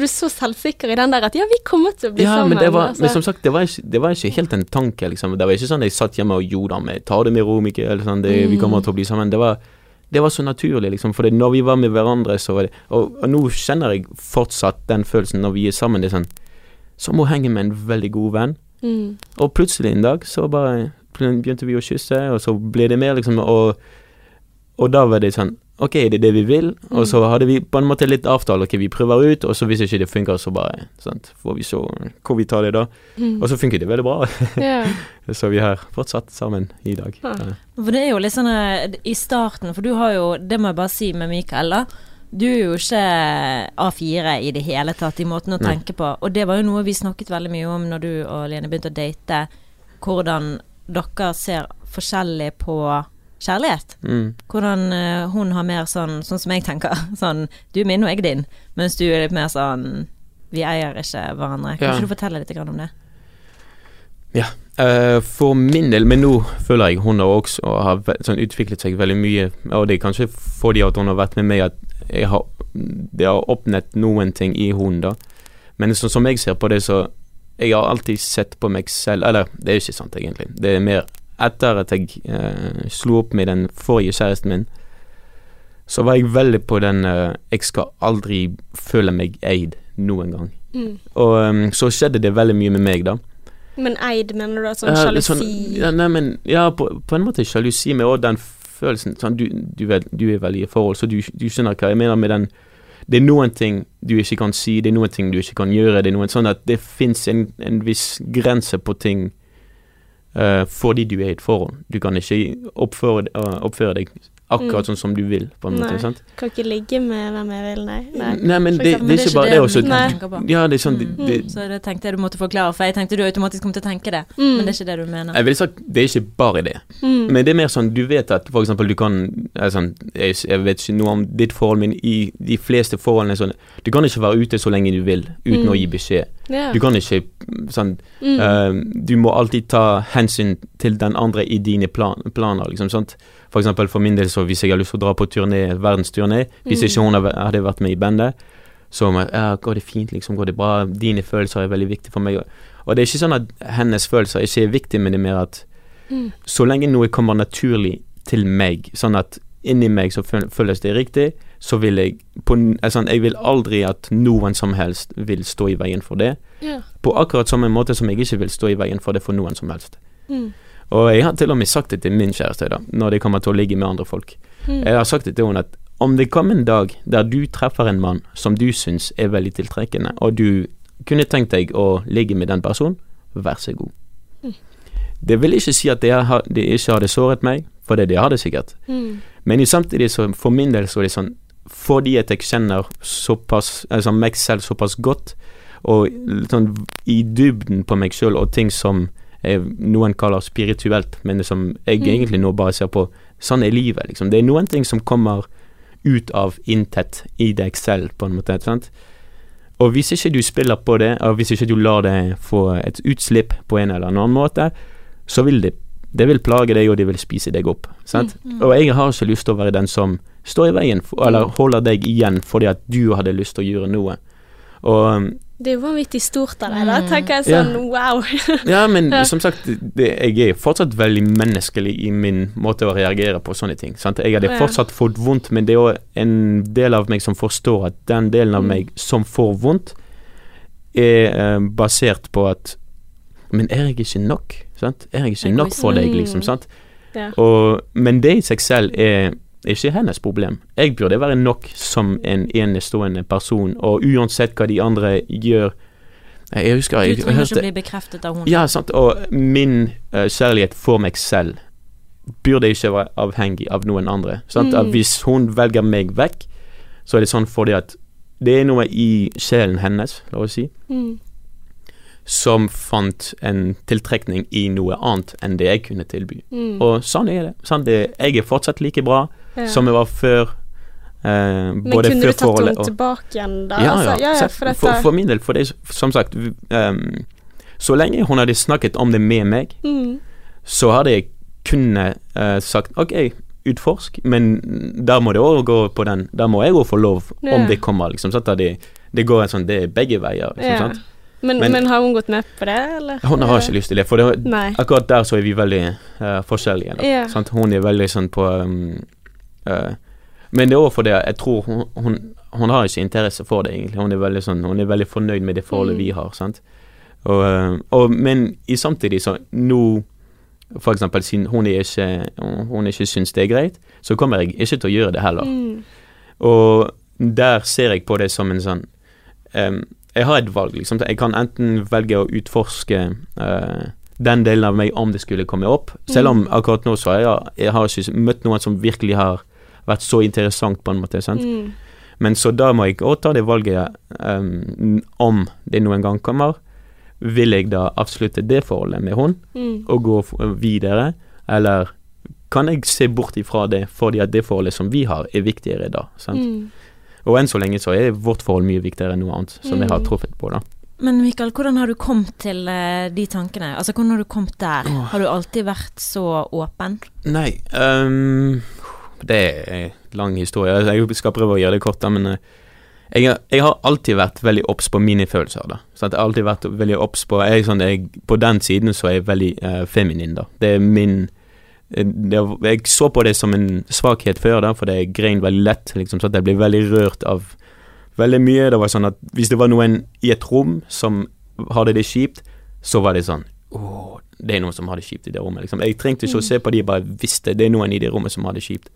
du er så selvsikker i den der at ja, vi kommer til å bli Ja, sammen. men det var, altså. men som sagt, det var, ikke, det var ikke helt en tanke, liksom. Det var ikke sånn jeg satt hjemme og jo da, vi ta det med ro, Mikkel, sånn, det, vi Mm. kommer til å bli sammen. Det var, det var så naturlig, liksom. For når vi var med hverandre, så var det og, og nå kjenner jeg fortsatt den følelsen når vi er sammen. Det er sånn Som å henge med en veldig god venn. mm. Og plutselig en dag så bare begynte vi å kysse, og så ble det mer, liksom. Og, og da var det sånn Ok, det er det vi vil. Og så hadde vi på en måte litt avtale. Ok, vi prøver ut, og så hvis ikke det funker, så bare sant, får vi se hvor vi tar det da. Mm. Og så funker det veldig bra. Yeah. så vi har fortsatt sammen i dag. Ja. Ja. For det er jo litt sånn eh, i starten, for du har jo, det må jeg bare si med Mikael, da. Du er jo ikke A4 i det hele tatt, i måten å Nei. tenke på. Og det var jo noe vi snakket veldig mye om når du og Lene begynte å date. Hvordan dere ser forskjellig på kjærlighet. Mm. Hvordan eh, hun har mer sånn, sånn som jeg tenker, sånn du er min og jeg er din, mens du er litt mer sånn vi eier ikke hverandre. Kan Ja. ikke du fortelle litt om det? Ja. for min del, men nå føler jeg hun har også og har sånn utviklet seg veldig mye. Og det er kanskje fordi at hun har vært med meg at jeg har, det har åpnet noen ting i hun da. Men så, som jeg ser på det, så Jeg har alltid sett på meg selv Eller, det er jo ikke sant, egentlig. Det er mer etter at jeg eh, slo opp med den forrige kjæresten min, så var jeg veldig på den eh, Jeg skal aldri føle meg eid noen gang. Mm. Og um, så skjedde det veldig mye med meg, da. Men eid, mener du? Sånn Ja, Sånn, ja, nei, men ja, på, på en måte sjalusi, men òg den følelsen sånn, du, du, vet, du er veldig i forhold, så du, du skjønner hva jeg mener med den Det er noen ting du ikke kan si, det er noen ting du ikke kan gjøre. Det er noen sånn at det fins en, en viss grense på ting fordi du er i et forhold. Du kan ikke oppføre, eh, oppføre deg akkurat Mm. sånn som du vil, på en måte. Nei. sant? Kan ikke ligge med hvem jeg vil, nei. nei. Nei, men det, eksempel. det er ikke bare det også. du tenker på. Ja, det er sånn Mm. det, Så det tenkte jeg du måtte forklare, for jeg tenkte du automatisk kom til å tenke det. Mm. Men det er ikke det du mener. Jeg ville sagt, det er ikke bare det. Mm. Men det er mer sånn, du vet at for eksempel du kan sånn, jeg, jeg vet ikke noe om ditt forhold, men i de fleste forholdene er sånn Du kan ikke være ute så lenge du vil uten Mm. å gi beskjed. Yeah. Du kan ikke sånn mm. eh, Du må alltid ta hensyn til den andre i dine plan, planer, liksom. sant? For eksempel for min del, så hvis jeg har lyst til å dra på turné, verdensturné, hvis Mm. ikke hun hadde vært med i bandet, så jeg, ja, går det fint, liksom, går det bra, dine følelser er veldig viktige for meg. Og det er ikke sånn at hennes følelser ikke er viktige, men det er mer at Mm. så lenge noe kommer naturlig til meg, sånn at inni meg så føles det riktig, så vil jeg på, altså, Jeg vil aldri at noen som helst vil stå i veien for det. ja. På akkurat samme måte som jeg ikke vil stå i veien for det for noen som helst. Mm. Og jeg har til og med sagt det til min kjæreste, da, når det kommer til å ligge med andre folk. Mm. Jeg har sagt det til henne at om det kommer en dag der du treffer en mann som du syns er veldig tiltrekkende, og du kunne tenkt deg å ligge med den personen, vær så god. Mm. Det vil ikke si at det, har, det ikke hadde såret meg, for det, det har det sikkert. Mm. Men samtidig, så for min del, så er det sånn Fordi at jeg kjenner såpass Altså meg selv såpass godt, og sånn i dybden på meg sjøl, og ting som noen kaller spirituelt, men som jeg Mm. egentlig nå bare ser på Sånn er livet, liksom. Det er noen ting som kommer ut av intet i deg selv, på en måte. sant? Og hvis ikke du spiller på det, og hvis ikke du lar det få et utslipp på en eller annen måte, så vil det det vil plage deg, og det vil spise deg opp. Sant? Mm. Og jeg har ikke lyst til å være den som står i veien, for, eller holder deg igjen fordi at du hadde lyst til å gjøre noe. Og Det er jo vanvittig stort av deg, da. Mm. Tenker jeg Ja. sånn wow. Ja, men som sagt, det, jeg er fortsatt veldig menneskelig i min måte å reagere på sånne ting. Sant? Jeg hadde Ja. fortsatt fått vondt, men det er òg en del av meg som forstår at den delen av Mm. meg som får vondt, er eh, basert på at Men er jeg ikke nok? Sant? Er jeg ikke nok for deg, liksom? Sant? Ja. Og, men det i seg selv er ikke hennes problem. Jeg burde være nok som en enestående person, og uansett hva de andre gjør Jeg husker Du jeg, jeg trenger ikke bli bekreftet av hun. Ja, sant. Og min uh, kjærlighet for meg selv burde ikke være avhengig av noen andre. Sant? Mm. At hvis hun velger meg vekk, så er det sånn fordi at det er noe i sjelen hennes, la oss si, Mm. som fant en tiltrekning i noe annet enn det jeg kunne tilby. Mm. Og sånn er det. Sant? det jeg er fortsatt like bra Ja. som vi var før. Eh, Men kunne du tatt henne tilbake igjen, da? ja, altså, ja, ja, for for, for min del, for det er som sagt ehm, Så lenge hun hadde snakket om det med meg, mm. så hadde jeg kunnet uh, sagt OK, utforsk, men der må det òg gå på den Der må jeg òg få lov, Ja. om det kommer, liksom. Sant? Det, det går en sånn Det er begge veier, liksom. ja. Sant? Men, Men- men, har hun gått med på det, eller? Hun har ikke lyst til det, for det, akkurat der så er vi veldig uh, forskjellige. Ja. sant? Hun er veldig sånn på um, Men det er òg fordi jeg tror hun, hun, hun har ikke interesse for det, egentlig. Hun er veldig sånn Hun er veldig fornøyd med det forholdet Mm. vi har, sant. Og, eh, og, men i samtidig så Nå for eksempel siden hun ikke Hun ikke syns det er greit, så kommer jeg ikke til å gjøre det heller. Mm. Og der ser jeg på det som en sånn um, Jeg har et valg, liksom. Jeg kan enten velge å utforske uh, den delen av meg om det skulle komme opp. Selv om Mm. akkurat nå så jeg, jeg har ikke møtt noen som virkelig har vært så interessant, på en måte. Sant? Mm. Men så da må jeg òg ta det valget um, om det noen gang kommer. Vil jeg da avslutte det forholdet med hun Mm. og gå videre, eller kan jeg se bort ifra det fordi at det forholdet som vi har, er viktigere da? Sant? Mm. Og enn så lenge så er vårt forhold mye viktigere enn noe annet som jeg har Mm. truffet på, da. Men Mikael, hvordan har du kommet til eh, de tankene? Altså, hvordan har du kommet der? Har du alltid vært så åpen? Nei ehm, Det er en lang historie. Jeg skal prøve å gjøre det kort, da, men eh, jeg, har- jeg har alltid vært veldig obs på mine følelser. da Så Jeg har alltid vært veldig obs på jeg, sånn, jeg, På den siden så er jeg veldig uh, feminin, da. Det er min eh, det, Jeg så på det som en svakhet før, da for jeg grein veldig lett. Liksom, så at jeg ble veldig rørt av veldig mye. Det var sånn at hvis det var noen i et rom som hadde det kjipt, så var det sånn Å, det er noen som har det kjipt i det rommet. Liksom. Jeg trengte ikke å se på de, jeg bare visste det er noen i det rommet som har det kjipt.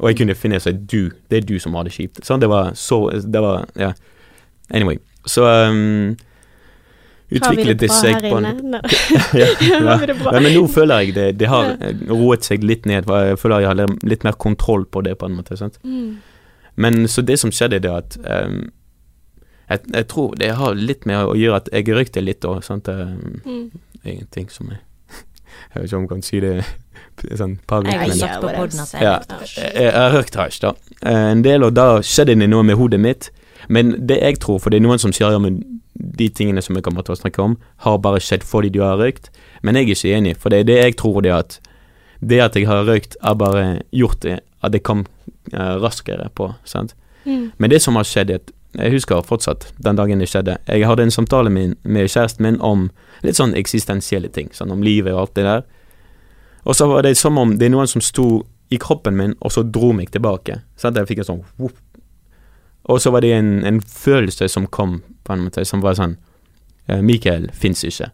Og jeg kunne finne seg du, det er du som har det kjipt. Sånn, det var så Det var Ja. Anyway. Så um, Utviklet det seg på en? Ja, ja. ja, men nå føler jeg det Det har roet seg litt ned. Jeg føler jeg har litt mer kontroll på det, på en måte. Sant? Mm. Men så det som skjedde, det at um, jeg, jeg tror det har litt med å gjøre at jeg røykte litt òg, sant. Um, Mm. Ingenting som jeg Jeg vet ikke om jeg kan si det sånn public, Jeg har sagt på at jeg Ja. hasj. jeg, har røykt hasj, da. Eh, En del, og da skjedde det noe med hodet mitt. Men det jeg tror, for det er noen som sier ja, men de tingene som jeg kommer til å snakke om, har bare skjedd fordi du har røykt. Men jeg er ikke enig, for det er det jeg tror, det at det at jeg har røykt, har bare gjort det at det kom uh, raskere på. sant? Mm. Men det som har skjedd, er at jeg husker fortsatt den dagen det skjedde. Jeg hadde en samtale med, med kjæresten min om litt sånn eksistensielle ting, sånn om livet og alt det der. Og så var det som om det er noen som sto i kroppen min, og så dro meg tilbake. Sant? Jeg fikk en sånn whoop. Og så var det en, en følelse som kom, på en måte, som var sånn eh, Mikael fins ikke.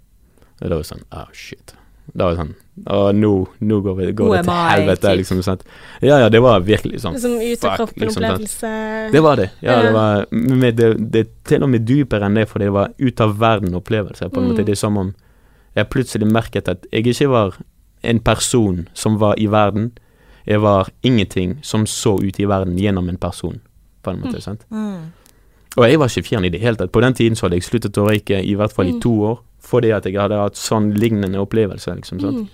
Og det var sånn ah, shit. Da var det sånn Å, nå, nå går, vi, går det til helvete, liksom. Sant? Ja, ja, det var virkelig sånn. Som ut av fuck, liksom, kroppen-opplevelse. Det var det. Ja, det var med, det, det til og med dypere enn det, for det var ut av verden-opplevelse. på en Mm. måte. Det er som om jeg plutselig merket at jeg ikke var en person som var i verden. Jeg var ingenting som så ut i verden gjennom en person, på en måte. Mm. sant? Mm. Og jeg var ikke fjern i det hele tatt. På den tiden så hadde jeg sluttet å røyke i hvert fall i Mm. to år, fordi at jeg hadde hatt sånn lignende opplevelse. liksom, sant? Mm.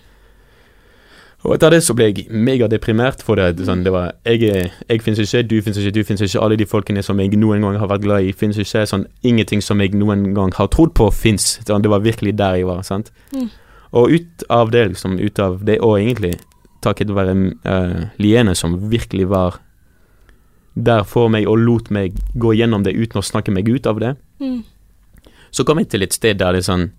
Og etter det så ble jeg megadeprimert, for det, sånn, det var Jeg, jeg fins ikke, du fins ikke, du fins ikke. Alle de folkene som jeg noen gang har vært glad i, fins ikke. Sånn, ingenting som jeg noen gang har trodd på, fins. Sånn, det var virkelig der jeg var. sant? Mm. Og ut av det, liksom, ut av det, og egentlig takket være uh, Liene, som virkelig var der for meg og lot meg gå gjennom det uten å snakke meg ut av det, Mm. så kom jeg til et sted der det er sånn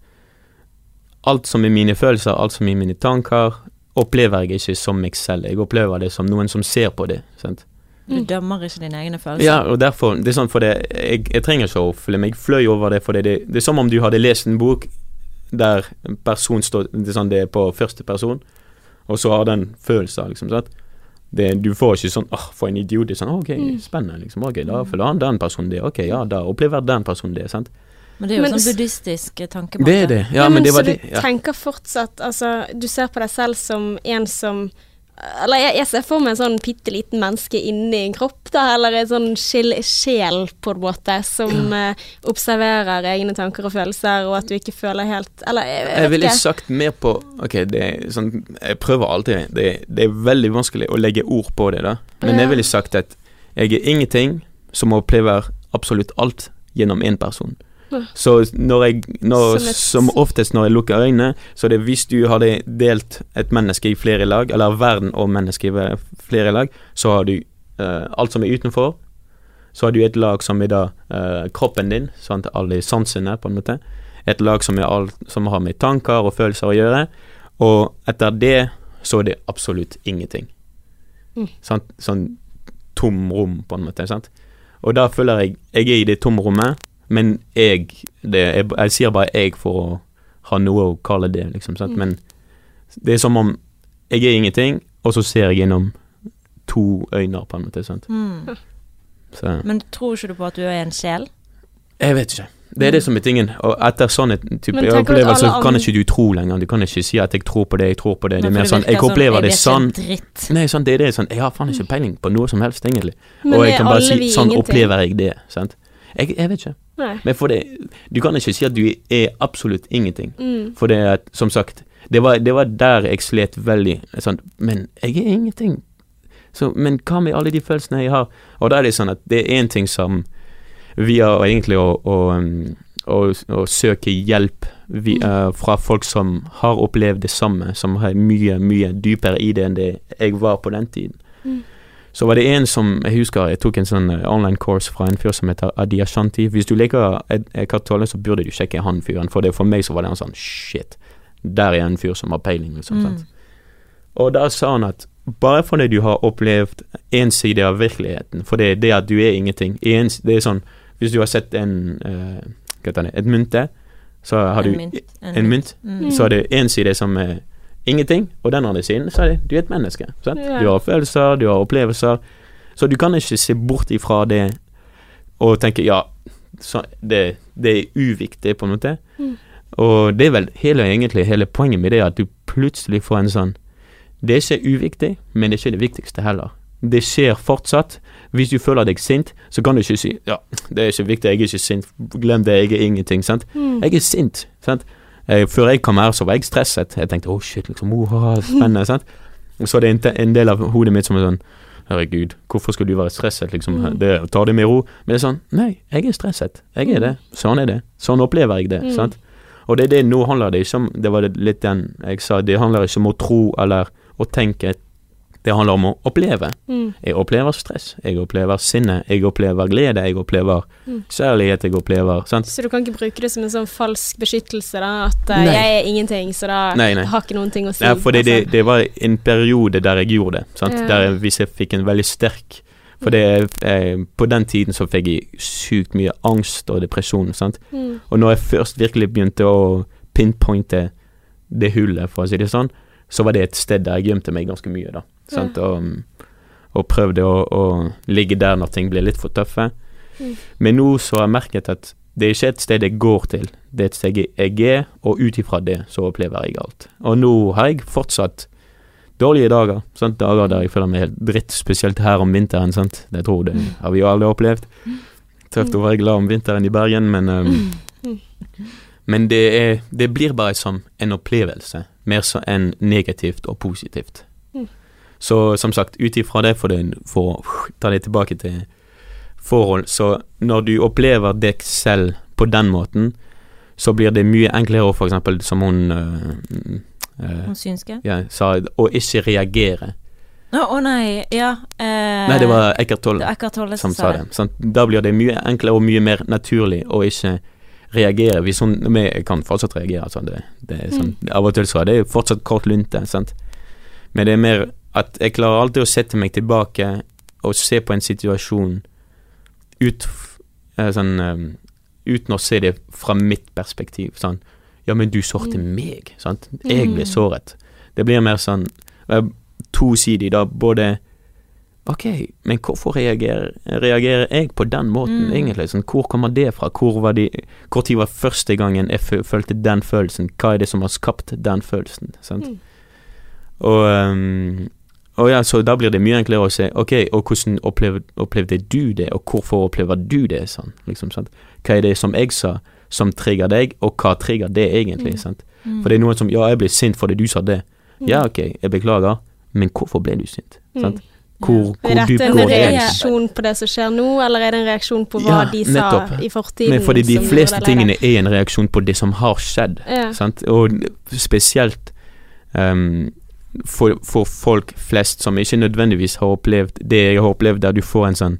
Alt som er mine følelser, alt som er mine tanker, opplever jeg ikke som meg selv. Jeg opplever det som noen som ser på det. sant? Du Mm. dømmer ikke dine egne følelser. Ja, og derfor Det er sånn for det Jeg, jeg trenger ikke å føle meg fløy over det, for det, det, det er som om du hadde lest en bok der en person står Det er sånn det er på første person, og så har den følelsen, liksom. sant? Det, du får ikke sånn åh, for en idiot. Det er sånn ok, Mm. spennende, liksom. Ok, da føler han den personen det. Ok, ja, da opplever den personen det. sant? Men det er jo Men sånn buddhistisk eh, tankemåte. Det er det. Ja, men, men det var så det. du Ja. tenker fortsatt Altså, du ser på deg selv som en som Eller jeg, jeg ser for meg en sånn bitte liten menneske inni en kropp, da, eller en sånn sjel, sjel, på en måte, som uh, observerer egne tanker og følelser, og at du ikke føler helt Eller jeg, Jeg jeg ville sagt mer på Ok, det er sånn Jeg prøver alltid. Det, det er veldig vanskelig å legge ord på det, da. Men Ja. jeg ville sagt at jeg er ingenting som opplever absolutt alt gjennom én person. Så når jeg når, Som oftest når jeg lukker øynene, så er det hvis du hadde delt et menneske i flere lag, eller verden og mennesket i flere lag, så har du uh, alt som er utenfor. Så har du et lag som er da uh, kroppen din, sant, alle sansene, på en måte. Et lag som, alt, som har med tanker og følelser å gjøre. Og etter det så er det absolutt ingenting. Mm. Sant? Sånn tom rom, på en måte. Sant? Og da føler jeg Jeg er i det tomrommet, men jeg det, jeg, jeg sier bare jeg for å ha noe å kalle det, liksom. Sant? Mm. Men det er som om jeg er ingenting, og så ser jeg gjennom to øyne, på en måte. Sant? Mm. Så Men tror ikke du på at du er en sjel? Jeg vet ikke. Det er det som er tingen. Og etter sånne type opplevelser alle kan ikke du tro lenger. Du kan ikke si at jeg tror på det, jeg tror på det. Det er mer sånn Jeg opplever det sånn. Nei, sånn, det er det. Sånn, jeg har faen ikke peiling på noe som helst, egentlig. Men og jeg kan bare si sånn opplever jeg det. Sant? Jeg, jeg vet ikke. Nei. Men for det Du kan ikke si at du er absolutt ingenting. Mm. For det er, som sagt Det var, det var der jeg slet veldig. Sånn, men jeg er ingenting. Så, men hva med alle de følelsene jeg har? Og da er det sånn at det er én ting som via har egentlig å, å, å, å søke hjelp vi, uh, fra folk som har opplevd det samme, som er mye, mye dypere i det enn det jeg var på den tiden. Mm. Så var det en som Jeg husker jeg tok en sånn eh, online course fra en fyr som heter Adi Ashanti. Hvis du liker Ed- så burde du sjekke han fyren. For det for meg så var det en sånn shit. Der er en fyr som har peiling, liksom. Mm. Og da sa han at bare fordi du har opplevd én side av virkeligheten, for det er det at du er ingenting en, Det er sånn Hvis du har sett en uh, Hva heter det, et mynte, så har du En mynt. en mynt, Mm. så er det én side som er ingenting, og den andre siden så er det du er et menneske. Sant? Du har følelser, du har opplevelser, så du kan ikke se bort ifra det og tenke ja, så det, det er uviktig, på en måte. Mm. Og det er vel hele, egentlig hele poenget med det, at du plutselig får en sånn Det er ikke uviktig, men det er ikke det viktigste heller. Det skjer fortsatt. Hvis du føler deg sint, så kan du ikke si ja, det er ikke viktig, jeg er ikke sint, glem det, jeg er ingenting. sant? Mm. Jeg er sint. sant? Eh, før jeg kom her, så var jeg stresset. Jeg tenkte å shit, liksom, oh, spennende. sant? Og så er det en, del av hodet mitt som er sånn Herregud, hvorfor skulle du være stresset? liksom, Mm. det, Ta det med ro. Men det er sånn Nei, jeg er stresset. Jeg er det. Sånn er det. Sånn opplever jeg det. Mm. sant? Og det er det nå handler det ikke om Det var litt den jeg sa. Det handler ikke om å tro eller å tenke. Det handler om å oppleve. Mm. Jeg opplever stress. Jeg opplever sinne. Jeg opplever glede. Jeg opplever Mm. kjærlighet. Jeg opplever sant? Så du kan ikke bruke det som en sånn falsk beskyttelse, da? At eh, Nei. jeg er ingenting, så da Nei, nei. har ikke noen ting å si. Ja, for det, det, altså. det var en periode der jeg gjorde det. Sant? Ja. Der jeg, hvis jeg fikk en veldig sterk For det, eh, på den tiden så fikk jeg sykt mye angst og depresjon. Sant? Mm. Og når jeg først virkelig begynte å pinpointe det hullet, for å si det sånn, så var det et sted der jeg gjemte meg ganske mye, da. Sant? Og, og prøvde å, å ligge der når ting ble litt for tøffe. Mm. Men nå så har jeg merket at det er ikke et sted jeg går til, det er et sted jeg er, og ut ifra det så opplever jeg alt. Og nå har jeg fortsatt dårlige dager, sant? dager der jeg føler meg helt dritt, spesielt her om vinteren, sant. Det tror det har vi jo alle opplevd. Tøft å være glad om vinteren i Bergen, men um, men det, er, det blir bare som en opplevelse, mer så enn negativt og positivt. Mm. Så som sagt, ut ifra det, for, det, for å ta det tilbake til forhold, så når du opplever deg selv på den måten, så blir det mye enklere å eksempel, som hun øh, øh, Hun synske? ja, sa, å ikke reagere. Å oh, nei, ja eh, Nei, det var Eckhart Tolle som sa det. Sant? Da blir det mye enklere og mye mer naturlig å ikke reagere. vi sånn Vi kan fortsatt reagere. sånn. Det, det er sånn, Av og til så er det fortsatt kort lunte. Sant? Men det er mer at jeg klarer alltid å sette meg tilbake og se på en situasjon ut, eh, sånn, eh, uten å se det fra mitt perspektiv. Sånn Ja, men du sårte meg, sant. Jeg ble Mm. såret. Det blir mer sånn eh, tosidig, da. Både Ok, men hvorfor reagerer, reagerer jeg på den måten, Mm. egentlig? Sånn, hvor kommer det fra? Hvor var de Hvor tid var første gangen jeg følte den følelsen? Hva er det som har skapt den følelsen? Sant? Mm. Og, um, og ja, så da blir det mye enklere å se Ok, og hvordan opplevde, opplevde du det, og hvorfor opplever du det sånn? Liksom, sant? Hva er det som jeg sa, som trigger deg, og hva trigger det egentlig? Mm. Sant? Mm. For det er noen som Ja, jeg ble sint fordi du sa det. Mm. Ja, ok, jeg beklager, men hvorfor ble du sint? Mm. Sant? Hvor, Er hvor dette en er reaksjon på det som skjer nå, eller er det en reaksjon på hva Ja, de sa nettopp. i fortiden? Men fordi de fleste tingene er en reaksjon på det som har skjedd. ja. Sant? Og spesielt um, for, for folk flest som ikke nødvendigvis har opplevd det jeg har opplevd, der du får en sånn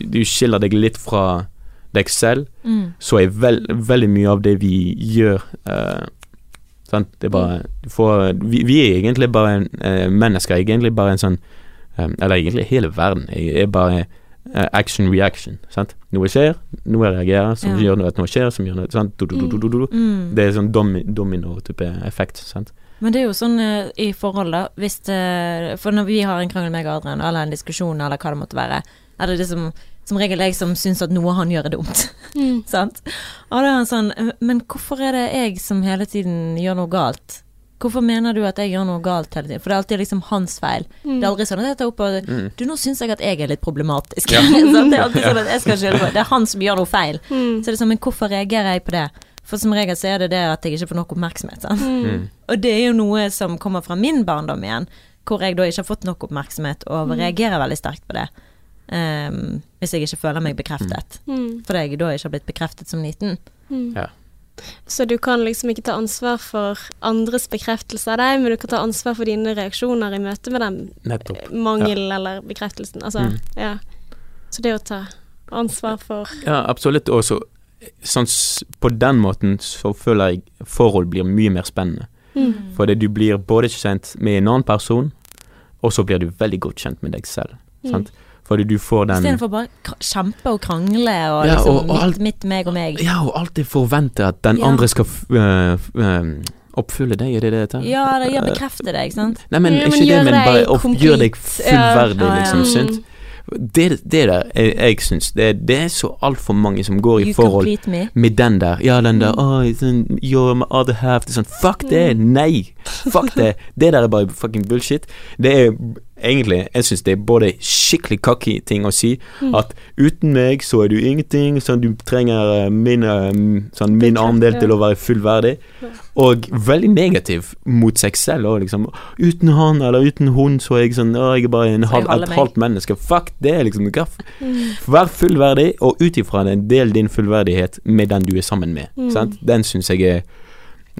Du skiller deg litt fra deg selv, Mm. så er veld, veldig mye av det vi gjør uh, sant? Det er bare for, vi, vi er egentlig bare eh, mennesker. Er egentlig bare en sånn eh, Eller egentlig hele verden. Jeg er bare eh, action reaction. Sant? Noe skjer, noe reagerer, som Ja. gjør noe at noe skjer, som gjør noe sant? Du, du, du, du, du, du. Mm. Det er sånn domi, domino-type effekt. Sant? Men det er jo sånn eh, i forhold, da. Hvis det, for når vi har en krangel med Adrian, eller en diskusjon, eller hva det måtte være, er det liksom som regel jeg som syns at noe han gjør er dumt. Mm. Sant? Og da er han sånn "Eh, Men hvorfor er det jeg som hele tiden gjør noe galt? Hvorfor mener du at jeg gjør noe galt hele tiden? For det er alltid liksom hans feil. Mm. Det er aldri sånn at jeg tar opp og Mm. Du, nå syns jeg at jeg er litt problematisk. Ja. Det er alltid sånn at jeg skal skylde på Det er han som gjør noe feil. Mm. Så det er sånn, men hvorfor reagerer jeg på det? For som regel så er det det at jeg ikke får nok oppmerksomhet. Sant? Mm. Mm. Og det er jo noe som kommer fra min barndom igjen, hvor jeg da ikke har fått nok oppmerksomhet og reagerer veldig sterkt på det. Um, hvis jeg ikke føler meg bekreftet. Mm. Fordi jeg da ikke har blitt bekreftet som liten. Mm. Ja. Så du kan liksom ikke ta ansvar for andres bekreftelse av deg, men du kan ta ansvar for dine reaksjoner i møte med den Nettopp. mangelen ja. eller bekreftelsen. Altså, Mm. ja. Så det å ta ansvar for Ja, absolutt. Og så sånn, på den måten så føler jeg forhold blir mye mer spennende. mm. Fordi du blir både kjent med en annen person, og så blir du veldig godt kjent med deg selv. Mm. Sant? Fordi du får den Istedenfor bare kjempe og krangle og Ja, liksom og- og alt- mitt, mitt, meg og meg. Ja, og alltid forvente at den Ja. andre skal uh, øh, oppfylle deg, er det det heter? Ja, det gjør bekrefte deg, ikke sant. Nei, men men ikke det, men bare opp, gjør deg fullverdig, Ja, liksom. Mm. Det, det der jeg, jeg syns det, det er så altfor mange som går i You forhold med den der. Ja, den der Mm. oh, You're my other half. Det er sånn Fuck det! Nei! Fuck det! Det der er bare fucking bullshit. Det er egentlig Jeg syns det er både skikkelig cocky ting å si. Mm. At uten meg så er du ingenting. Sånn du trenger eh, min, eh, sånn, min andel til å være fullverdig. Og veldig negativ mot seg selv òg, liksom. Uten han eller uten hun så er jeg sånn Å, jeg er bare en halv, et halvt menneske. Fuck det, liksom. Mm. Vær fullverdig, og ut ifra det, del din fullverdighet med den du er sammen med. Mm. Sant? Den syns jeg er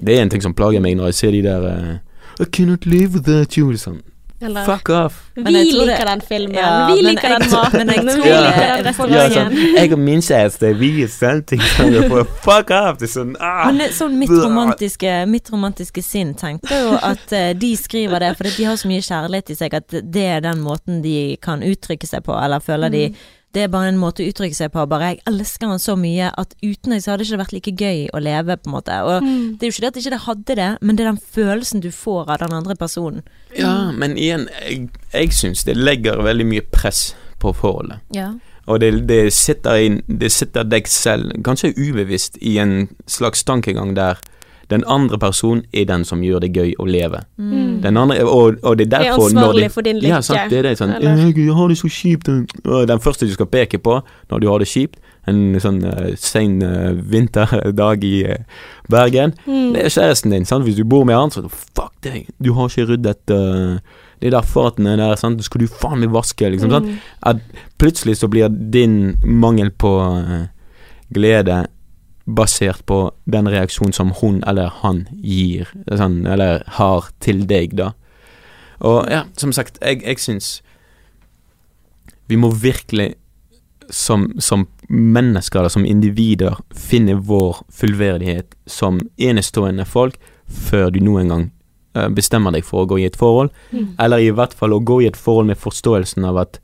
Det er en ting som plager meg når jeg ser de der eh, I cannot live without you. Liksom. Eller Fuck off. Men Vi tror det- liker den filmen, Ja, vi liker jeg- den maten, men jeg vi tror liker det- den restauranten. Ja, sånn, jeg og min kjæreste, vi er samting. Fuck off! Det er sånn ah. Men det, sånn mitt romantiske, mitt romantiske sinn tenkte jo at uh, de skriver det fordi de har så mye kjærlighet i seg at det er den måten de kan uttrykke seg på, eller føler de det er bare en måte å uttrykke seg på. Bare 'jeg elsker han så mye at uten deg så hadde det ikke vært like gøy å leve', på en måte. Og Mm. det er jo ikke det at ikke det hadde det, men det er den følelsen du får av den andre personen. Ja, men igjen, jeg, jeg syns det legger veldig mye press på forholdet. Ja. Og det, det, sitter i, det sitter deg selv, kanskje ubevisst, i en slags tankegang der den andre personen er den som gjør det gøy å leve. Mm. Den andre, og, og det er Er derfor når ansvarlig de, for din lykke. Ja, sant, det er det. Sånn, «Jeg, har det så kjipt. Den første du skal peke på når du har det kjipt, en sånn uh, sein uh, vinterdag i uh, Bergen, Mm. det er kjæresten din. sant? Hvis du bor med han, så fuck deg, du har ikke ryddet uh, at den er der, sant? det skal du faen meg vaske, liksom. Mm. At plutselig så blir din mangel på glede basert på den reaksjonen som hun eller han gir, sånn, eller har til deg, da. Og ja, som sagt, jeg, jeg syns vi må virkelig som, som mennesker, som individer, finne vår fullverdighet som enestående folk før du noen gang eh, bestemmer deg for å gå i et forhold. Mm. Eller i hvert fall å gå i et forhold med forståelsen av at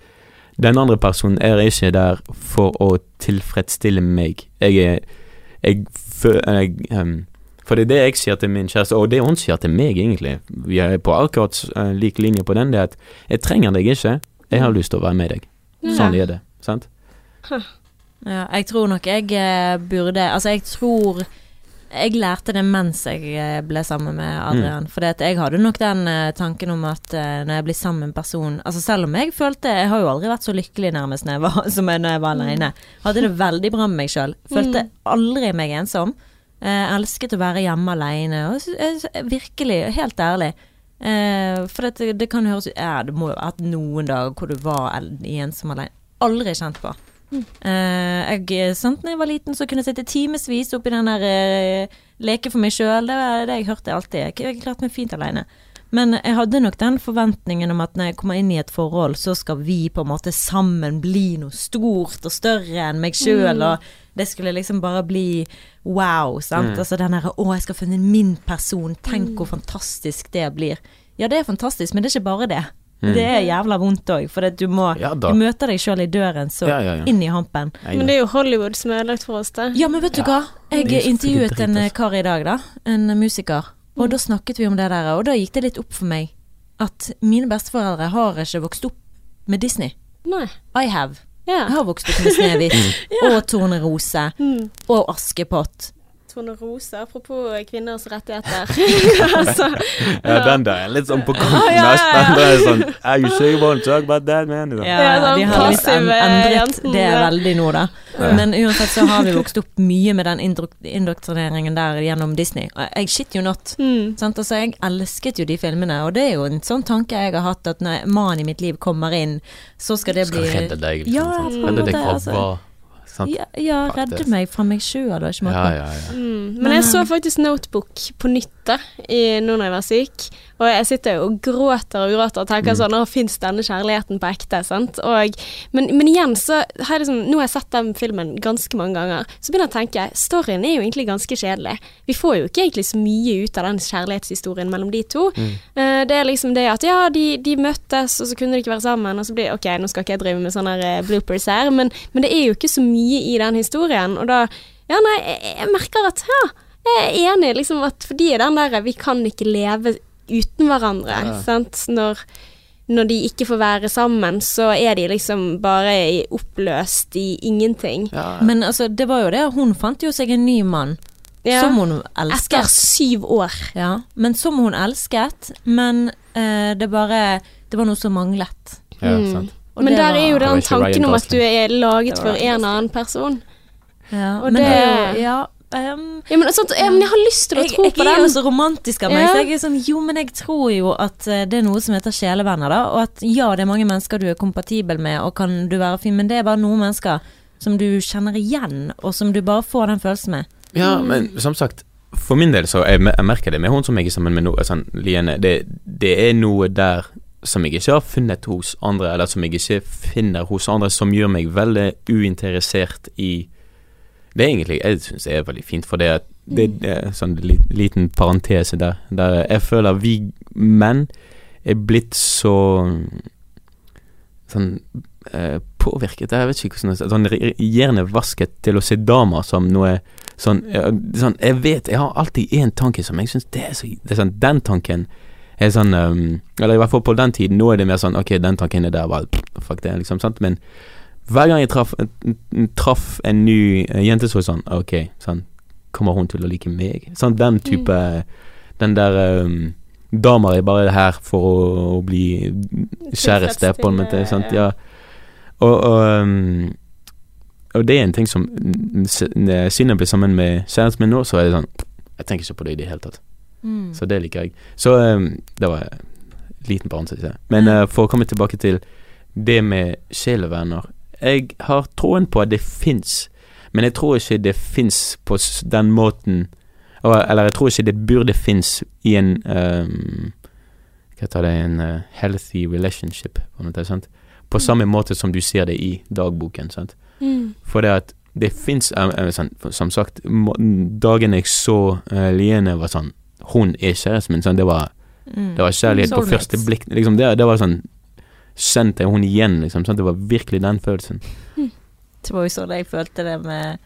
den andre personen er ikke der for å tilfredsstille meg. Jeg er jeg, fø- jeg, um, For det er det jeg sier til min kjæreste, og det hun sier til meg, egentlig. Vi er på akkurat uh, lik linje på den. Det er at jeg trenger deg ikke, jeg har lyst til å være med deg. Sånn er det. Sant? Ja, jeg tror nok jeg eh, burde Altså, jeg tror jeg lærte det mens jeg eh, ble sammen med Adrian. For jeg hadde nok den eh, tanken om at eh, når jeg blir sammen med en person Altså selv om jeg følte Jeg har jo aldri vært så lykkelig nærmest når jeg var, som jeg når jeg var alene. Hadde det veldig bra med meg sjøl. Følte Mm. aldri meg ensom. Jeg elsket å være hjemme alene. Og, virkelig, helt ærlig. Eh, for det, det kan høres ut Ja, det må jo ha vært noen dager hvor du var ensom alene. Aldri kjent på. Eh, jeg, sant, når jeg var liten, så kunne jeg sitte timevis oppi den der eh, leke for meg sjøl. Det var det jeg hørte alltid. Jeg, jeg klarte meg fint alene. Men jeg hadde nok den forventningen om at når jeg kommer inn i et forhold, så skal vi på en måte sammen bli noe stort og større enn meg sjøl, Mm. og det skulle liksom bare bli wow, sant. Mm. Altså den derre å, jeg skal finne min person, tenk Mm. hvor fantastisk det blir. Ja, det er fantastisk, men det er ikke bare det. Mm. Det er jævla vondt òg, for du må Ja. Du møter deg sjøl i døren, så Ja, ja, ja. inn i hampen. Men det er jo Hollywood som er ødelagt for oss, det. Ja, men vet du hva? Jeg intervjuet en eh, altså. kar i dag, da. En musiker. Og da snakket vi om det der, og da gikk det litt opp for meg at mine besteforeldre har ikke vokst opp med Disney. Nei. I have. Ja. Jeg har vokst opp med Snehvit og Tornerose Mm. og Askepott. Tone Rose, apropos kvinners rettigheter. altså, Ja, den der er litt sånn på kanten. Ah, ja, ja, ja. Er sånn Are you sure you want to talk about that, man? Liksom. Ja, Ja, de har litt en, eh, endret det er veldig nå, da. Men uansett så har vi vokst opp mye med den indoktrineringen der gjennom Disney. Jeg shit you not. mm. Sant? Altså, jeg elsket jo de filmene, og det er jo en sånn tanke jeg har hatt, at når mannen i mitt liv kommer inn, så skal det bli Skal redde deg, liksom. Ja, sant? på en redde deg fra altså. Sant? Ja, ja redde meg fra meg sjøl, og ikke Ja, ja, ja. Mm. Men jeg så faktisk Notebook på nytt da, i, nå når jeg var syk. Og jeg sitter jo og gråter og gråter og tenker Mm. sånn Å, fins denne kjærligheten på ekte? Sant? Og, men, men igjen så har jeg liksom Nå har jeg sett den filmen ganske mange ganger. Så begynner jeg å tenke storyen er jo egentlig ganske kjedelig. Vi får jo ikke egentlig så mye ut av den kjærlighetshistorien mellom de to. Mm. Eh, det er liksom det at ja, de, de møttes, og så kunne de ikke være sammen, og så blir Ok, nå skal ikke jeg drive med sånne eh, bloopers her, men, men det er jo ikke så mye i den historien, og da Ja, nei, jeg, jeg merker at ja, jeg er enig, liksom, at fordi den der Vi kan ikke leve uten hverandre, Ja. sant, når når de ikke får være sammen, så er de liksom bare oppløst i ingenting. Ja. Men altså, det var jo det, hun fant jo seg en ny mann Ja. som hun elsket. Etter syv år. Ja, men som hun elsket, men eh, det bare Det var noe som manglet. ja, Mm. sant. Men der var- er jo den tanken om at du er laget for en annen person. Ja, Og men det- det er jo Ja. Ehm, Ja, men, sånt, ja, men jeg har lyst til å jeg, tro jeg på er jo så romantisk av meg, Ja. så jeg er sånn Jo, men jeg tror jo at eh, det er noe som heter sjelevenner, da. Og at ja, det er mange mennesker du er kompatibel med, og kan du være fin, men det er bare noen mennesker som du kjenner igjen, og som du bare får den følelsen med. Ja, men som sagt, for min del så jeg, jeg merker det med hun som jeg er sammen med nå, sånn, Liene. Det, det er noe der som jeg ikke har funnet hos andre, eller som jeg ikke finner hos andre, som gjør meg veldig uinteressert i Det er egentlig Jeg syns er veldig fint, for det, er, det, det er sånn li, liten parentese der, der jeg føler vi menn er blitt så Sånn eh, påvirket Jeg vet ikke hvordan det Sånn re- hjernevasket til å se damer som noe sånn, sånn Jeg vet, jeg har alltid én tanke som jeg syns det er så det er sånn, Den tanken er sånn um, Eller i hvert fall på den tiden. Nå er det mer sånn Ok, den tanken er der, bare fuck det, liksom. sant Men hver gang jeg traff, traf en ny eh, jente, så var det sånn Ok, sånn Kommer hun til å like meg? Sånn den type Den der um, Damer er bare her for å, å bli kjæreste, på en måte. Sant? Ja. Og, og, um, og det er en ting som n- Siden jeg ble sammen med kjæresten min nå, så er det sånn Jeg tenker ikke på det i det hele tatt. Mm. Så det liker jeg. Så um, det var en liten parentes. Men uh, for å komme tilbake til det med sjelevenner Jeg har troen på at det fins, men jeg tror ikke det fins på den måten Eller jeg tror ikke det burde fins i en um, Hva heter det En uh, healthy relationship, på måte. På samme måte som du ser det i dagboken. sant? Mm. For det at det fins sånn, Som sagt, dagen jeg så uh, Liene, var sånn Hun er kjæresten min. Sånn, det var Mm. det var kjærlighet på første blikk. Liksom, det, det var sånn Kjente jeg hun igjen, liksom. Sant? Det var virkelig den følelsen. Det var jo sånn jeg følte det med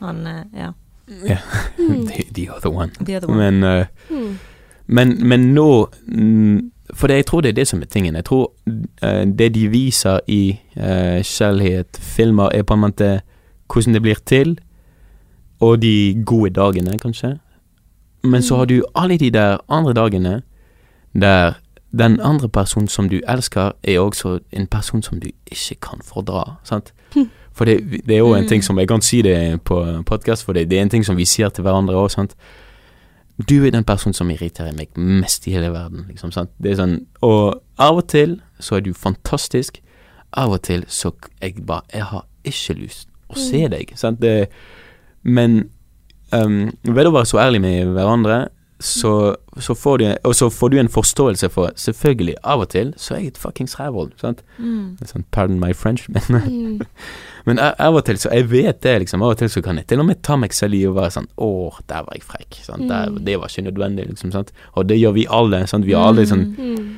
han eh, Ja, Yeah. Mm. The, the other one. the other one. Men, uh, Mm. men, men nå mm, For det, jeg tror det er det som er tingen. Jeg tror uh, det de viser i uh, kjærlighet, filmer, er på en måte hvordan det blir til, og de gode dagene, kanskje. Men så har du alle de der andre dagene der den andre personen som du elsker, er også en person som du ikke kan fordra. Sant? Hm. For det, det er jo en Mm. ting som Jeg kan si det på podkast, for det, det er en ting som vi sier til hverandre òg, sant. Du er den personen som irriterer meg mest i hele verden, liksom. Sant? Det er sånn Og av og til så er du fantastisk. Av og til så jeg bare Jeg har ikke lyst å se deg, sant. Det, men um, ved å være så ærlig med hverandre, så, så får du Og så får du en forståelse for Selvfølgelig, av og til så er jeg et fuckings rævhold, sant. Mm. Er Sånn, pardon my French, men Mm. men av og til så Jeg vet det, liksom. Av og til så kan jeg til og med ta meg selv i å være sånn Å, der var jeg frekk. Sant? Der, Mm. det var ikke nødvendig, liksom. Sant? Og det gjør vi alle. Sant? Vi har alle sånn Mm.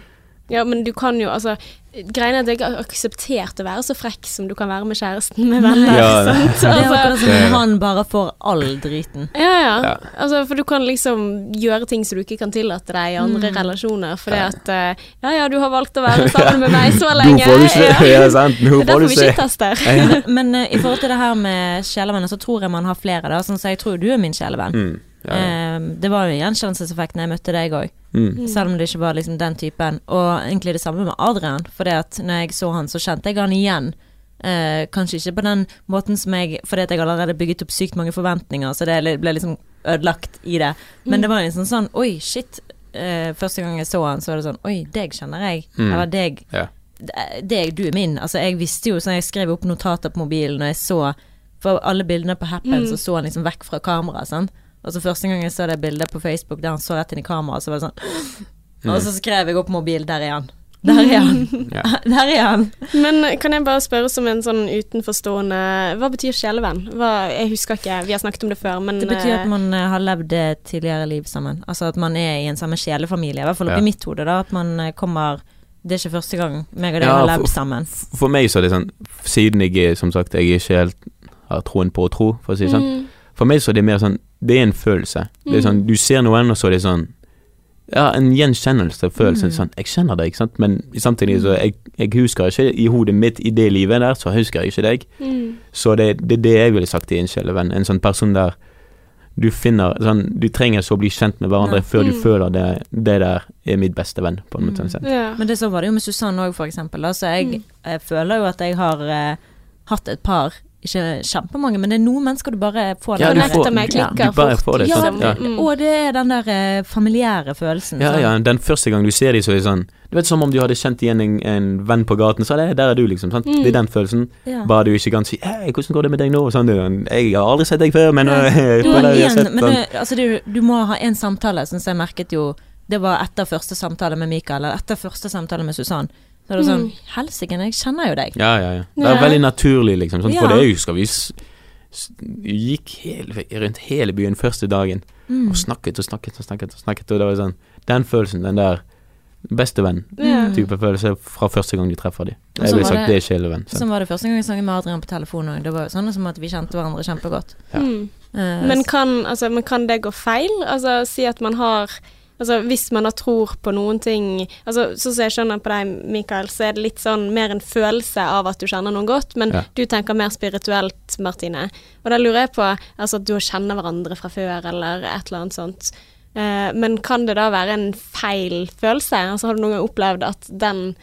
Ja, men du kan jo altså Greien er at jeg har akseptert å være så frekk som du kan være med kjæresten med venner. Ja. sant? Det er Altså, akkurat som han bare får all driten. ja, ja. Ja. Altså, for du kan liksom gjøre ting som du ikke kan tillate deg i andre Mm. relasjoner. Fordi Ja. at eh, Ja ja, du har valgt å være sammen med meg så Nå lenge. får du se! Ja. Ja, sant? Nå Det får du ikke tester. Ja, ja. Men, men eh, i forhold til det her med sjelevenner, så tror jeg man har flere, da. Sånn som jeg tror du er min sjelevenn. Mm. Ja, ja. Eh, det var jo gjenkjennelseseffekt når jeg møtte deg òg, Mm. selv om det ikke var liksom den typen. Og egentlig det samme med Adrian, for når jeg så han, så kjente jeg han igjen. Eh, kanskje ikke på den måten som jeg Fordi at jeg allerede bygget opp sykt mange forventninger, så det ble liksom ødelagt i det. Men det var en sånn sånn Oi, shit. Eh, første gang jeg så han, så var det sånn Oi, deg kjenner jeg. Mm. Eller deg Ja. deg, du er min. Altså, jeg visste jo, så jeg skrev opp notater på mobilen, og jeg så For alle bildene på Happen, Mm. så så han liksom vekk fra kameraet, sant. Og så første gang jeg så det bildet på Facebook der han så rett inn i kameraet, så var det sånn Og så skrev jeg opp mobil, der er han. Der er han. Ja. Der er han. Men kan jeg bare spørre som en sånn utenforstående Hva betyr sjelevenn? Hva, jeg husker ikke, vi har snakket om det før, men Det betyr at eh, man eh, har levd et tidligere liv sammen. Altså at man er i en samme sjelefamilie. I hvert fall oppi Ja. mitt hode, da. At man eh, kommer Det er ikke første gang meg og deg Ja, har levd sammen. For meg så er det sånn Siden jeg er, som sagt, jeg er ikke helt har troen på å tro, for å si det sånn. mm, For meg så er det mer sånn Det er en følelse. Det er Mm. sånn Du ser noen, og så er det sånn Ja, en gjenkjennelse, følelsen Mm. Sånn Jeg kjenner deg, ikke sant. Men samtidig så jeg, jeg husker ikke i hodet mitt i det livet der, så husker jeg ikke deg. mm, Så det, det er det jeg ville sagt til en sjelevenn. En sånn person der du finner sånn Du trenger så å bli kjent med hverandre Ja. før du Mm. føler det, det der er mitt beste venn, på en måte. Mm. sånn. ja. Men det så var det jo med Susanne òg, for eksempel. Altså, jeg, Mm. jeg føler jo at jeg har eh, hatt et par, ikke kjempemange, men det er noen mennesker du bare får Ja, den du der- Connecter får- du- klikker du bare fort. får det, Ja? Ja. Mm. Og det er den der eh, familiære følelsen. Ja, ja, den første gang du ser dem, så er det sånn Du vet som om du hadde kjent igjen en, en venn på gaten, så er det der er du, liksom. Sant? Mm. Det er den følelsen. Ja. Bare du ikke kan si 'Hei, hvordan går det med deg nå?' Sånn, sånn, 'Jeg har aldri sett deg før, men Ja. jeg Du har en, sett men den.» det, altså du, du må ha en samtale, syns jeg merket jo Det var etter første samtale med Mikael, eller etter første samtale med Susann. Så er det sånn Mm. Helsike, jeg kjenner jo deg. Ja, ja, ja. Det er veldig naturlig, liksom. Sånn, For det er jo skal vi gikk hele, rundt hele byen første dagen Mm. og snakket og snakket og snakket, og snakket og det var sånn Den følelsen, den der bestevenn-type mm. følelse fra første gang du treffer dem. Jeg ville sagt det- det er sjelevenn. så. Sånn var det første gang jeg snakket med Adrian på telefonen òg. Det var jo sånn som at vi kjente hverandre kjempegodt. Ja. Mm. Uh, Men kan, altså, men kan det gå feil? Altså si at man har Altså hvis man da tror på noen ting Altså Sånn som jeg skjønner på deg, Mikael, så er det litt sånn mer en følelse av at du kjenner noen godt, men Ja. du tenker mer spirituelt, Martine. Og da lurer jeg på altså at du kjenner hverandre fra før, eller et eller annet sånt. Eh, men kan det da være en feil følelse? Altså har du noen gang opplevd at den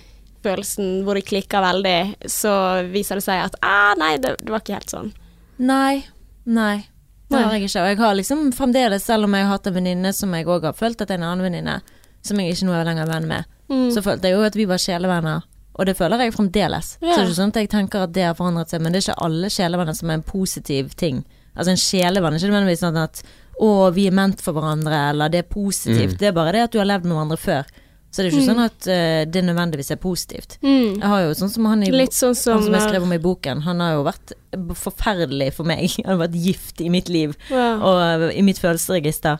følelsen hvor det klikker veldig, så viser det seg at ah, nei, det, det var ikke helt sånn. Nei. Nei. Det har jeg ikke. Og jeg har liksom fremdeles, selv om jeg har hatt en venninne som jeg òg har følt at er en annen venninne, som jeg ikke nå er lenger venn med, Mm. så følte jeg jo at vi var sjelevenner. Og det føler jeg fremdeles. Ja. Så det er ikke sånn at jeg tenker at det har forandret seg, men det er ikke alle sjelevenner som er en positiv ting. Altså en sjelevenn er ikke nødvendigvis sånn at å, vi er ment for hverandre, eller det er positivt. Mm. Det er bare det at du har levd med hverandre før. Så det er jo ikke Mm. sånn at uh, det nødvendigvis er positivt. Mm. Jeg har jo sånn som han i sånn som, han som jeg skrev om i boken. Han har jo vært forferdelig for meg. Han har vært gift i mitt liv ja. og eh, i mitt følelsesregister.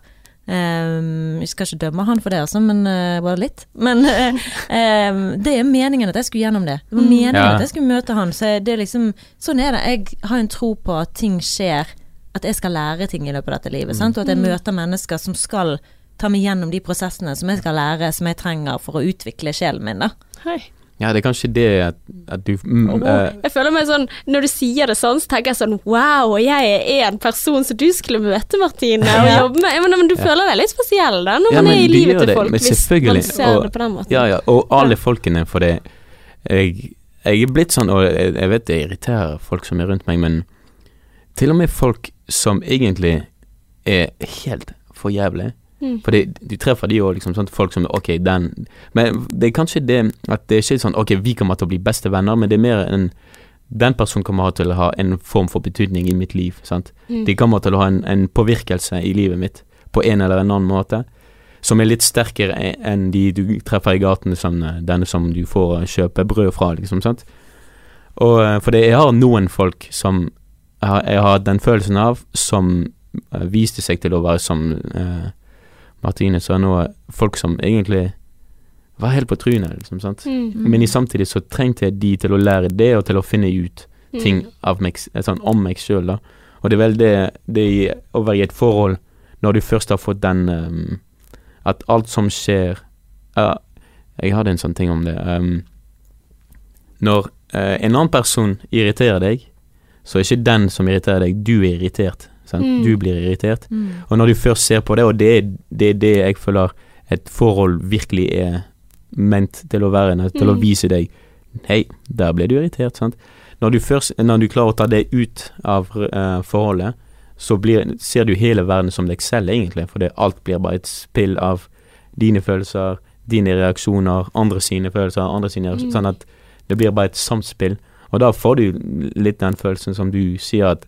Um, jeg skal ikke dømme han for det, altså, men uh, bare litt. Men uh, um, det er meningen at jeg skulle gjennom det. Det var Mm. meningen Ja. at jeg skulle møte han. Så det er liksom Sånn er det. Jeg har en tro på at ting skjer, at jeg skal lære ting i løpet av dette livet. Sant? Og at jeg Mm. møter mennesker som skal ta meg gjennom de prosessene som jeg skal lære, som jeg trenger for å utvikle sjelen min, da. Hei. Ja, det er kanskje det at, at du mm, eh, Jeg føler meg sånn Når du sier det sånn, så tenker jeg sånn Wow, jeg er en person som du skulle møte, Martine, og Ja. jobbe med. Men, men du føler deg litt spesiell da, når Ja, man er i livet til det, folk, hvis man ser og- det på den måten. Ja, ja, og alle Ja. folkene, for det jeg, jeg er blitt sånn, og jeg, jeg vet det irriterer folk som er rundt meg, men til og med folk som egentlig er helt for jævlig Mm. For du treffer de òg, liksom, sånn, folk som Ok, den Men det er kanskje det at det er ikke sånn Ok, vi kommer til å bli beste venner, men det er mer en Den personen kommer til å ha en form for betydning i mitt liv. sant? Mm. De kommer til å ha en, en påvirkelse i livet mitt på en eller en annen måte. Som er litt sterkere e- enn de du treffer i gaten, som eh, denne som du får kjøpe brød fra, liksom. sant? Og eh, For det, jeg har noen folk som jeg har, jeg har den følelsen av, som eh, viste seg til å være som eh, Martine sa nå, folk som egentlig var helt på trynet, liksom. sant? Mm. Men i samtidig så trengte jeg de til å lære det, og til å finne ut ting Mm. av meg, sånn, om meg sjøl, da. Og det er vel det, det i, å være i et forhold når du først har fått den um, At alt som skjer ja, Jeg hadde en sånn ting om det. Um, når uh, en annen person irriterer deg, så er ikke den som irriterer deg, du er irritert. Mm. Du blir irritert. Mm. Og når du først ser på det, og det er det, det jeg føler et forhold virkelig er ment til å være, til å Mm. vise deg Hei, der ble du irritert, sant. Når du først Når du klarer å ta det ut av uh, forholdet, så blir, ser du hele verden som deg selv, egentlig, for det, alt blir bare et spill av dine følelser, dine reaksjoner, andre sine følelser, andre sine reaksjoner, Mm. sånn at det blir bare et samspill. Og da får du litt den følelsen som du sier, at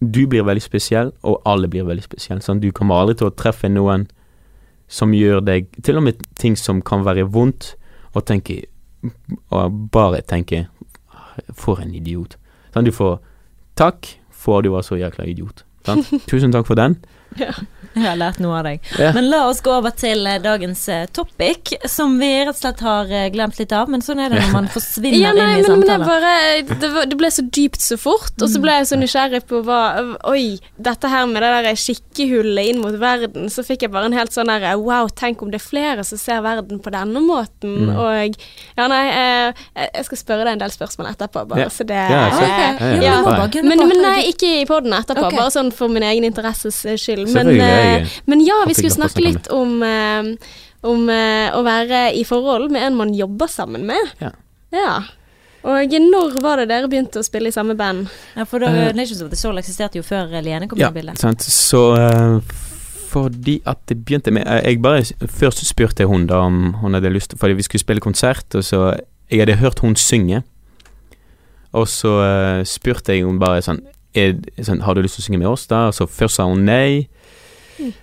du blir veldig spesiell, og alle blir veldig spesielle. Sånn, du kommer aldri til å treffe noen som gjør deg Til og med ting som kan være vondt, og tenke Og bare tenke For en idiot. Sånn, du får Takk for at du var så jækla idiot. Sant? Tusen takk for den. Jeg har lært noe av deg. Ja. Men la oss gå over til eh, dagens eh, topic, som vi rett og slett har eh, glemt litt av. Men sånn er det når man forsvinner Ja, nei, inn i men, men det samtaler. bare det, var, det ble så dypt så fort, og så ble jeg så nysgjerrig på hva Oi, dette her med det der skikkehullet inn mot verden, så fikk jeg bare en helt sånn der Wow, tenk om det er flere som ser verden på denne måten, Mm. og Ja, nei, jeg, jeg skal spørre deg en del spørsmål etterpå, bare Ja. så det Ja, eh, ja, Men, men nei, ikke i poden etterpå, okay. bare sånn for min egen interesses skyld. Men, jeg eh, men ja, vi skulle snakke snakke litt om, eh, om eh, å være i forhold med en man jobber sammen med. Ja. Ja. Og når var det dere begynte å spille i samme band? Ja, for da, uh, Nations of the Soul eksisterte jo før Lene kom Ja, inn i bildet. sant. Så uh, fordi at det begynte med Jeg bare Først spurte jeg hun da om hun hadde lyst Fordi vi skulle spille konsert, og så Jeg hadde hørt hun synge. Og så uh, spurte jeg hun bare sånn, er, sånn Har du lyst til å synge med oss, da? Og så først sa hun nei.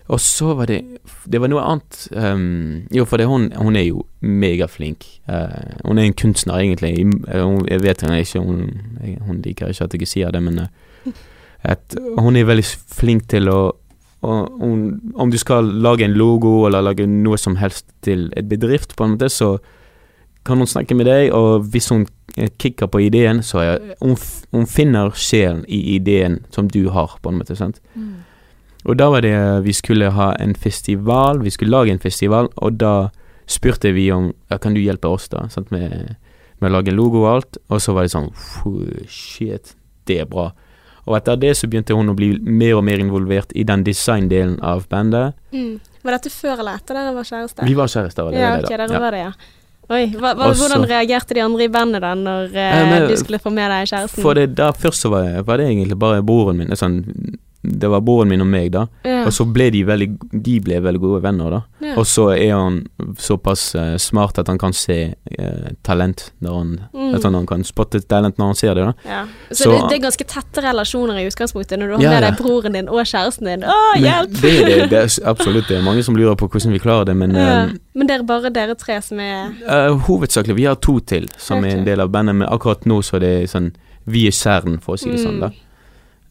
Og så var det Det var noe annet um, Jo, for det, hun, hun er jo megaflink. Uh, hun er en kunstner, egentlig. Hun, jeg vet henne ikke hun, hun liker ikke at jeg sier det, men uh, hun er veldig flink til å hun, Om du skal lage en logo eller lage noe som helst til et bedrift, på en måte, så kan hun snakke med deg, og hvis hun eh, kicker på ideen, så er hun, hun finner sjelen i ideen som du har, på en måte. sant? Mm. Og da var det Vi skulle ha en festival, vi skulle lage en festival, og da spurte vi om ja, Kan du hjelpe oss, da? Sant? Med, med å lage logo og alt. Og så var det sånn Shit, det er bra. Og etter det så begynte hun å bli mer og mer involvert i den designdelen av bandet. Var dette før eller etter dere var kjærester? Vi var kjærester. det ja, det ok, da. dere Ja. var det, ja. Oi, hva, hva, Også, hvordan reagerte de andre i bandet da, når eh, Eh, men- du skulle få med deg kjæresten? For det da først så var, var det egentlig bare broren min. Sånn, det var broren min og meg, da. ja. Og så ble de veldig De ble veldig gode venner, da. ja. Og så er han såpass uh, smart at han kan se uh, talent når han Mm. At han kan spotte talent når han ser det, da. ja. Så, så- det, det er ganske tette relasjoner i utgangspunktet når du har med deg broren din og kjæresten din. Å, hjelp! Det, det, det er absolutt det er mange som lurer på hvordan vi klarer det, men eh, Men det er bare dere tre som er hovedsakelig Vi har to til som er en del av bandet, men akkurat nå så er det sånn Vi er kjernen, for å si det sånn, da.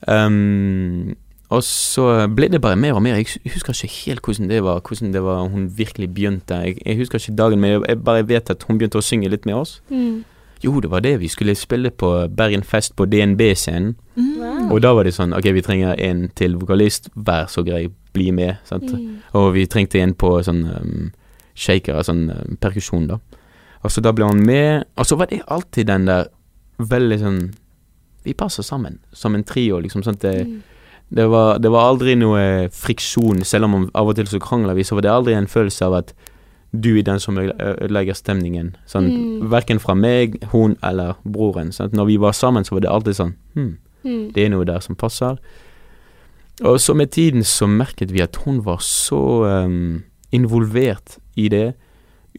Um, og så ble det bare mer og mer. Jeg husker ikke helt hvordan det var Hvordan det var hun virkelig begynte. Jeg, jeg husker ikke dagen, men jeg, bare vet at hun begynte å synge litt med oss. mm. Jo, det var det. Vi skulle spille på Bergen Fest på DNB-scenen. Mm. Og da var det sånn Ok, vi trenger en til vokalist. Vær så grei, bli med. Sant? Mm. Og vi trengte en på sånn um, shaker, sånn um, perkusjon, da. Og så da ble han med. Og så var det alltid den der veldig sånn Vi passer sammen, som en trio, liksom. At det, Mm. Det, var, det var aldri noe friksjon, selv om av og til så krangler vi, så var det aldri en følelse av at du er den som ødelegger stemningen. Sånn, Mm. Verken fra meg, hun eller broren. Sant? Når vi var sammen, så var det alltid sånn hm, Mm. det er noe der som passer. Og så med tiden så merket vi at hun var så um, involvert i det,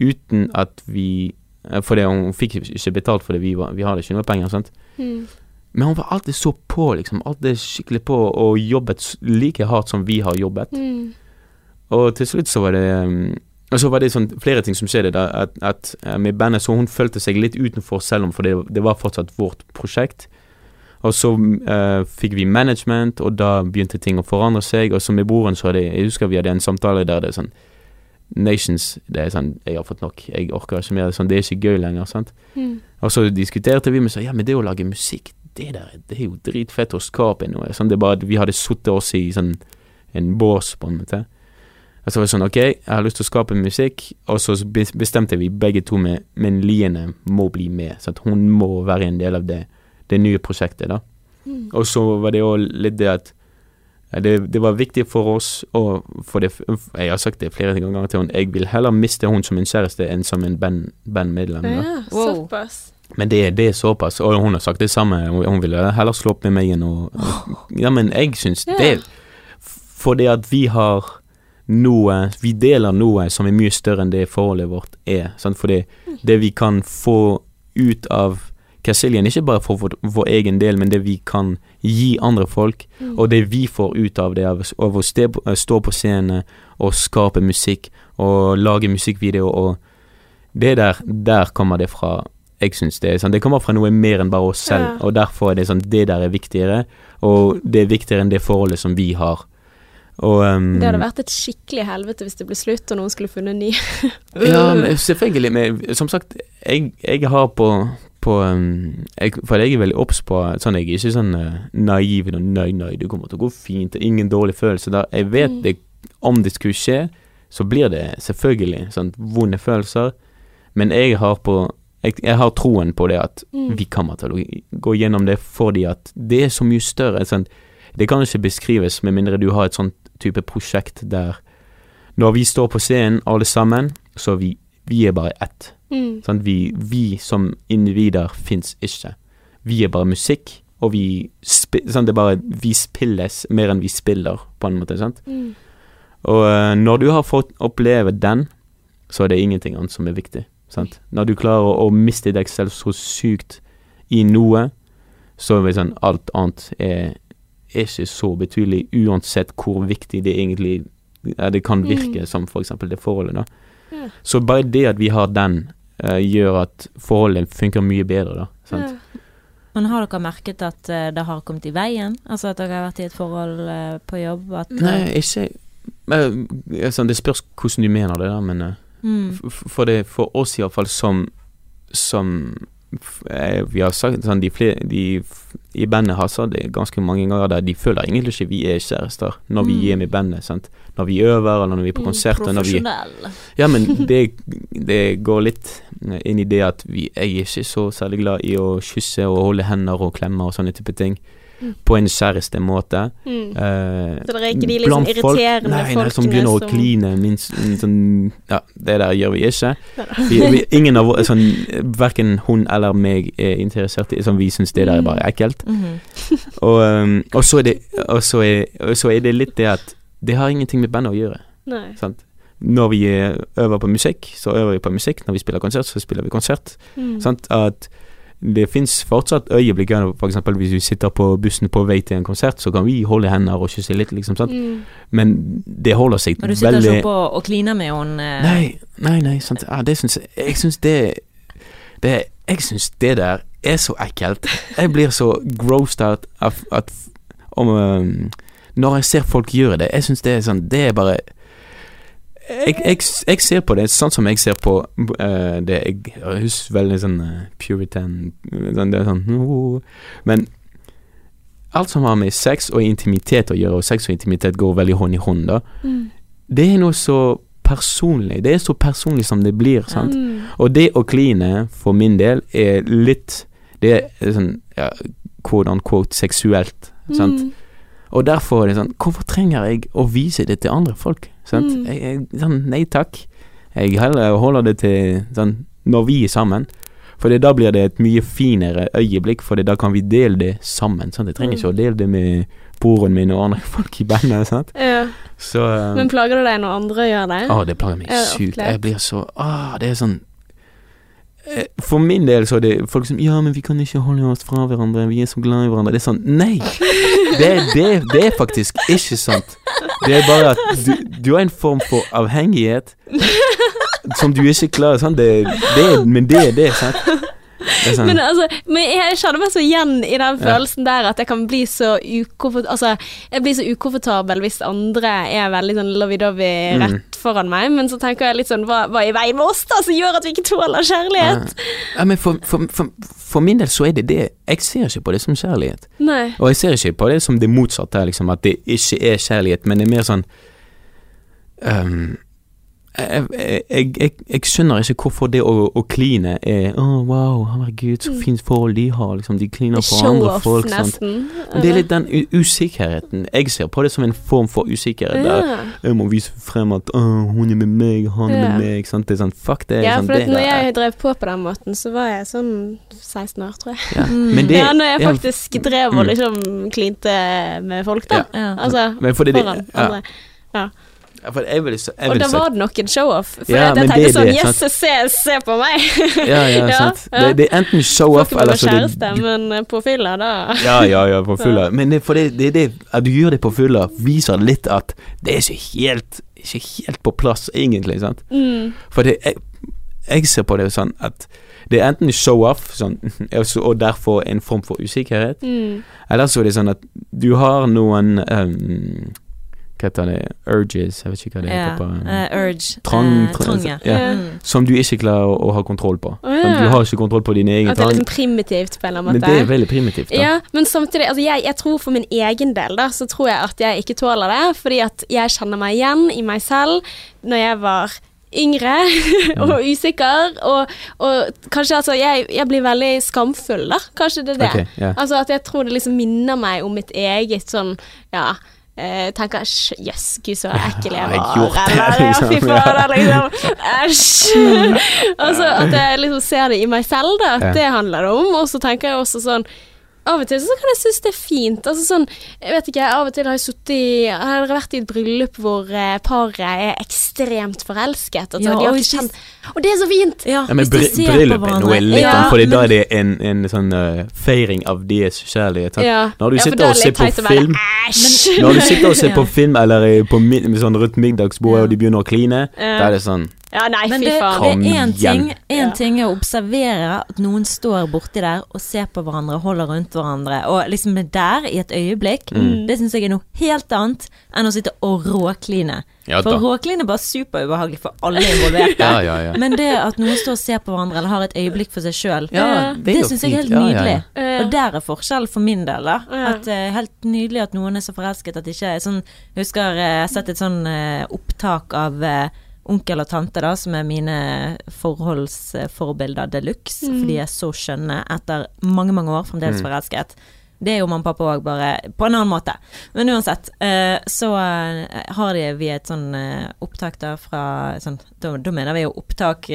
uten at vi eh, For det, hun fikk ikke betalt for det, vi, var, vi hadde ikke noe penger. sant? Mm. Men hun var alltid så på, liksom. Alltid skikkelig på, og jobbet like hardt som vi har jobbet. Mm. Og til slutt så var det um, Og så var det sånn flere ting som skjedde. da, At, at eh, med bandet så hun følte seg litt utenfor selv om For det, det var fortsatt vårt prosjekt. Og så uh, fikk vi management, og da begynte ting å forandre seg. Og så med broren så hadde Jeg husker vi hadde en samtale der det er sånn Nations Det er sånn Jeg har fått nok. Jeg orker ikke mer. Sånn, det er ikke gøy lenger. sant? Mm. Og så diskuterte vi med seg, ja, men det å lage musikk, det der, det er jo dritfett å skape noe. Sånn, det er bare at vi hadde suttet oss i sånn en bås, på en måte. Og så var det sånn, ok, jeg har lyst til å skape musikk, og så bestemte vi begge to med, men Liene må bli med, så at hun må være en del av det, det nye prosjektet, da. Mm. Og så var det jo litt det at det, det var viktig for oss, og for det, jeg har sagt det flere ganger til henne, jeg vil heller miste hun som en kjæreste enn som en band, bandmedlem. da. Ja, Wow. såpass. Men det, det er såpass, og hun har sagt det samme. Hun, ville heller slå opp med meg enn å Ja, men jeg syns yeah. det Fordi at vi har noe Vi deler noe som er mye større enn det forholdet vårt er. Sant? Fordi det vi kan få ut av Casillian, ikke bare for vår, vår egen del, men det vi kan gi andre folk, Mm. og det vi får ut av det, av, å stå på scenen og skape musikk og lage musikkvideo og Det der, der kommer det fra. Jeg syns det er sånn. Det kommer fra noe mer enn bare oss selv, Ja. og derfor er det sånn Det der er viktigere, og det er viktigere enn det forholdet som vi har. Og um, Det hadde vært et skikkelig helvete hvis det ble slutt og noen skulle funnet en ny. Ja, men selvfølgelig. Men som sagt, jeg, jeg har på, på um, jeg, For jeg er veldig obs på sånn, Jeg er ikke sånn uh, naiv og nei, nei, det kommer til å gå fint, ingen dårlig følelse der. Jeg vet Mm. det, om det skulle skje, så blir det selvfølgelig sånn vonde følelser, men jeg har på jeg, jeg har troen på det at Mm. vi kommer til å gå gjennom det fordi at det er så mye større. Sant? det kan ikke beskrives med mindre du har et sånt type prosjekt der når vi står på scenen alle sammen, så vi, vi er bare ett. Mm. Sant? Vi, vi som individer fins ikke. Vi er bare musikk, og vi er bare Vi spilles mer enn vi spiller, på en måte. Sant? Mm. Og eh, når du har fått oppleve den, så er det ingenting annet som er viktig. Sant? Når du klarer å, å miste deg selv så sykt i noe, så er det sånn alt annet er, er ikke så betydelig, uansett hvor viktig det egentlig det kan virke Mm. som for eksempel det forholdet. da. Ja. Så bare det at vi har den, uh, gjør at forholdet funker mye bedre, da. Sant? Ja. Men har dere merket at uh, det har kommet i veien? Altså at dere har vært i et forhold uh, på jobb? At, Nei, ikke men, sånn, Det spørs hvordan du mener det, da, men mm, for, det, for oss iallfall som Som eh, vi har sagt sånn, de flere, de I bandet har sagt det ganske mange ganger der de føler egentlig ikke vi er kjærester når vi Mm. er med bandet. Sant? Når vi øver, eller når vi er på Mm, konserter. Når vi, ja, men det, det går litt inn i det at vi, jeg er ikke så særlig glad i å kysse og holde hender og klemme og sånne type ting. Mm. På en kjæreste måte. Mm. Eh, Så det er ikke de liksom irriterende folk- nei, nei, som folkene begynner å kline minst mm, sånn, Ja, det der gjør vi ikke. Vi, vi, ingen av oss, sånn, Verken hun eller meg er interessert i sånn, vi syns det der er bare ekkelt. Mm. Og, um, og, så er det, og, så er, og så er det litt det at det har ingenting med bandet å gjøre. Nei. Sant? Når vi eh, øver på musikk, så øver vi på musikk. Når vi spiller konsert, så spiller vi konsert. Mm. Sant? At det fins fortsatt øyeblikk her, for hvis vi sitter på bussen på vei til en konsert, så kan vi holde hender og kysse litt, liksom. Sant? Mm. Men det holder seg veldig Og du sitter veldig ikke oppe og kliner med henne? eh, Nei, nei, nei, sant. Ja, det syns jeg synes syns det, det Jeg syns det der er så ekkelt. Jeg blir så grossed out at, at om um, Når jeg ser folk gjøre det, jeg syns det er sånn Det er bare jeg, jeg, jeg ser på det sånn som jeg ser på uh, det Jeg husker veldig sånn uh, puritan sånn, Det er sånn uh, Men alt som har med sex og intimitet å gjøre, og sex og intimitet går veldig hånd i hånd, da Mm. det er noe så personlig. Det er så personlig som det blir, sant. Mm. Og det å kline, for min del, er litt Det er sånn ja, quote unquote seksuelt, sant. Mm. Og derfor er det sånn Hvorfor trenger jeg å vise det til andre folk? Sant? Mm. Jeg, jeg, sånn, nei takk. Jeg heller holder det til sånn når vi er sammen. For da blir det et mye finere øyeblikk, for da kan vi dele det sammen. Sant? Jeg trenger Mm. ikke å dele det med broren min og andre folk i bandet. Sant? Ja. Så um, Men plager det deg når andre gjør det? Å, det plager meg Er sykt. Jeg blir så Å, det er sånn Eh, For min del så er det folk som Ja, men vi kan ikke holde oss fra hverandre, vi er så glad i hverandre. Det er sånn Nei! Det, det, det er faktisk ikke sant. Det er bare at du, du har en form for avhengighet som du ikke klarer. Sant? Det, men det er det, sant? Sånn Men altså, men jeg kjenner meg så igjen i den Ja. følelsen der at jeg kan bli så ukomfort... Altså, jeg blir så ukomfortabel hvis andre er veldig sånn lovey-dovey Mm. rett foran meg, men så tenker jeg litt sånn hva, hva er i veien med oss da, som gjør at vi ikke tåler kjærlighet? ja, men for, for, for, for min del så er det det. Jeg ser ikke på det som kjærlighet. Nei. Og jeg ser ikke på det som det motsatte, liksom, at det ikke er kjærlighet, men det er mer sånn ehm, jeg, jeg, jeg, skjønner ikke hvorfor det å, kline er Å, wow, herregud, så fint forhold de har. Liksom, de kliner på andre folk. Nesten. Det er litt den u usikkerheten. Jeg ser på det som en form for usikkerhet. Der jeg må vise frem at å, hun er med meg, han er Ja. med meg. Sant? Det er sånn, fuck det. Ja, sånn, for det når jeg drev på på den måten, så var jeg sånn 16 år, tror jeg. ja. Mm. Men det, ja, når jeg ja, faktisk drev og Mm. liksom klinte med folk, da. Ja. Ja. Altså, foran det, andre. ja, for jeg vil, jeg Og da sagt- var det nok en show-off. For Ja, jeg tenkte det sånn Yes, se, se på meg! Ja, ja, Ja, sant. ja. Det, det er enten show-off eller så det kjæreste, men eh, på fylla, da Ja, ja, ja, på fylla. Men det, for det, det, det, at du gjør det på fylla, viser litt at det er ikke helt, ikke helt på plass, egentlig. sant? mm. For det, jeg, jeg ser på det sånn at det er enten show-off, sånn, og derfor en form for usikkerhet, Mm. eller så er det sånn at du har noen um, Hva heter det? Urges, jeg vet ikke hva det heter på Uh, urge. Trang- eh, trang- trang, ja. ja. Mm. Som du ikke klarer å, å ha kontroll på. Sånn, ja. Du har ikke kontroll på dine egne At det er liksom primitivt på en eller annen Men det er veldig primitivt, da. Ja, men samtidig, altså jeg, jeg tror for min egen del, da, så tror jeg at jeg ikke tåler det, fordi at jeg kjenner meg igjen i meg selv når jeg var yngre og usikker, og, og kanskje altså jeg, jeg blir veldig skamfull, da. Kanskje det er det. Okay, yeah. Altså at jeg tror det liksom minner meg om mitt eget sånn, ja eh, tenker æsj, Jøss, gud, så ekkel jeg var. eller, fy liksom? Fader, liksom. Æsj. altså at jeg liksom ser det i meg selv, da. At det handler det om. Og så tenker jeg også sånn av og til så kan jeg synes det er fint. Altså sånn, jeg vet ikke, Av og til har jeg sittet i Har dere vært i et bryllup hvor eh, paret er ekstremt forelsket? Altså, Ja, de har ikke kjent Og det er så fint! Ja, Ja, men på bryllup er noe litt Ja, annet, fordi da er det en, en sånn uh, feiring av deres kjærlighet. Ja. Når du Ja, sitter er og ser på film Æsj! Når du sitter og ser Ja. på film eller er på sånn rundt middagsbordet, Ja. og de begynner å kline, Ja. da er det sånn Ja, nei, Men fy det, faen. Det er én ting, en ting å observere at noen står borti der og ser på hverandre, holder rundt hverandre, og liksom er der i et øyeblikk. Mm. Det syns jeg er noe helt annet enn å sitte og råkline. Ja For råkline er bare superubehagelig for alle involverte. Ja, ja, ja. Men det at noen står og ser på hverandre eller har et øyeblikk for seg sjøl, Ja, det, jo syns jeg er helt Ja, ja, ja. nydelig. Ja. Og der er forskjellen for min del, da. At det er helt nydelig at noen er så forelsket at det ikke er sånn husker jeg jeg har sett et sånn uh, opptak av eh, onkel og tante, da, som er mine forholdsforbilder de luxe, Mm. for de er så skjønne etter mange, mange år, fremdeles Mm. forelsket. Det er jo mamma og pappa òg, bare på en annen måte. Men uansett, eh, så eh, har de vi et sånn eh, opptak da fra sånn, da, da mener vi jo opptak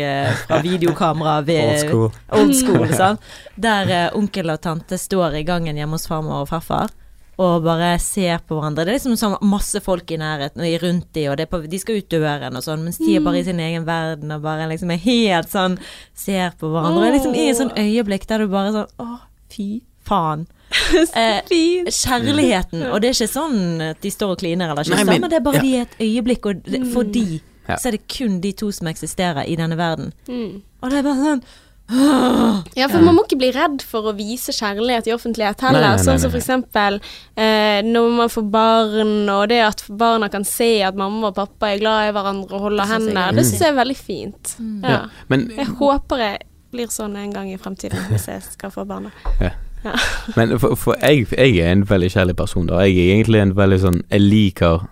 fra videokamera ved Old school. old school, sånn, Der onkel og tante står i gangen hjemme hos farmor og farfar. Og bare ser på hverandre. Det er liksom sånn masse folk i nærheten og rundt de, og det er på, de skal ut døren og sånn, mens de er bare i sin egen verden og bare liksom er helt sånn Ser på hverandre. Og er liksom i et sånn øyeblikk der du bare sånn Å, fy faen. Eh, kjærligheten. Og det er ikke sånn at de står og kliner eller kysser, men- men, det er bare ja. de i et øyeblikk, og det, for de Ja. så er det kun de to som eksisterer i denne verden. Mm. Og det er bare sånn Ja, for man må ikke bli redd for å vise kjærlighet i offentlighet heller. Nei, nei, nei, sånn som for eksempel eh, når man får barn, og det at barna kan se at mamma og pappa er glad i hverandre og holder er hender. Det syns jeg er veldig fint. Ja. Ja. Men, Jeg håper jeg blir sånn en gang i fremtiden hvis jeg skal få barna. Ja. Ja. men for, for jeg, jeg er en veldig kjærlig person, da. Jeg er egentlig en veldig sånn Jeg liker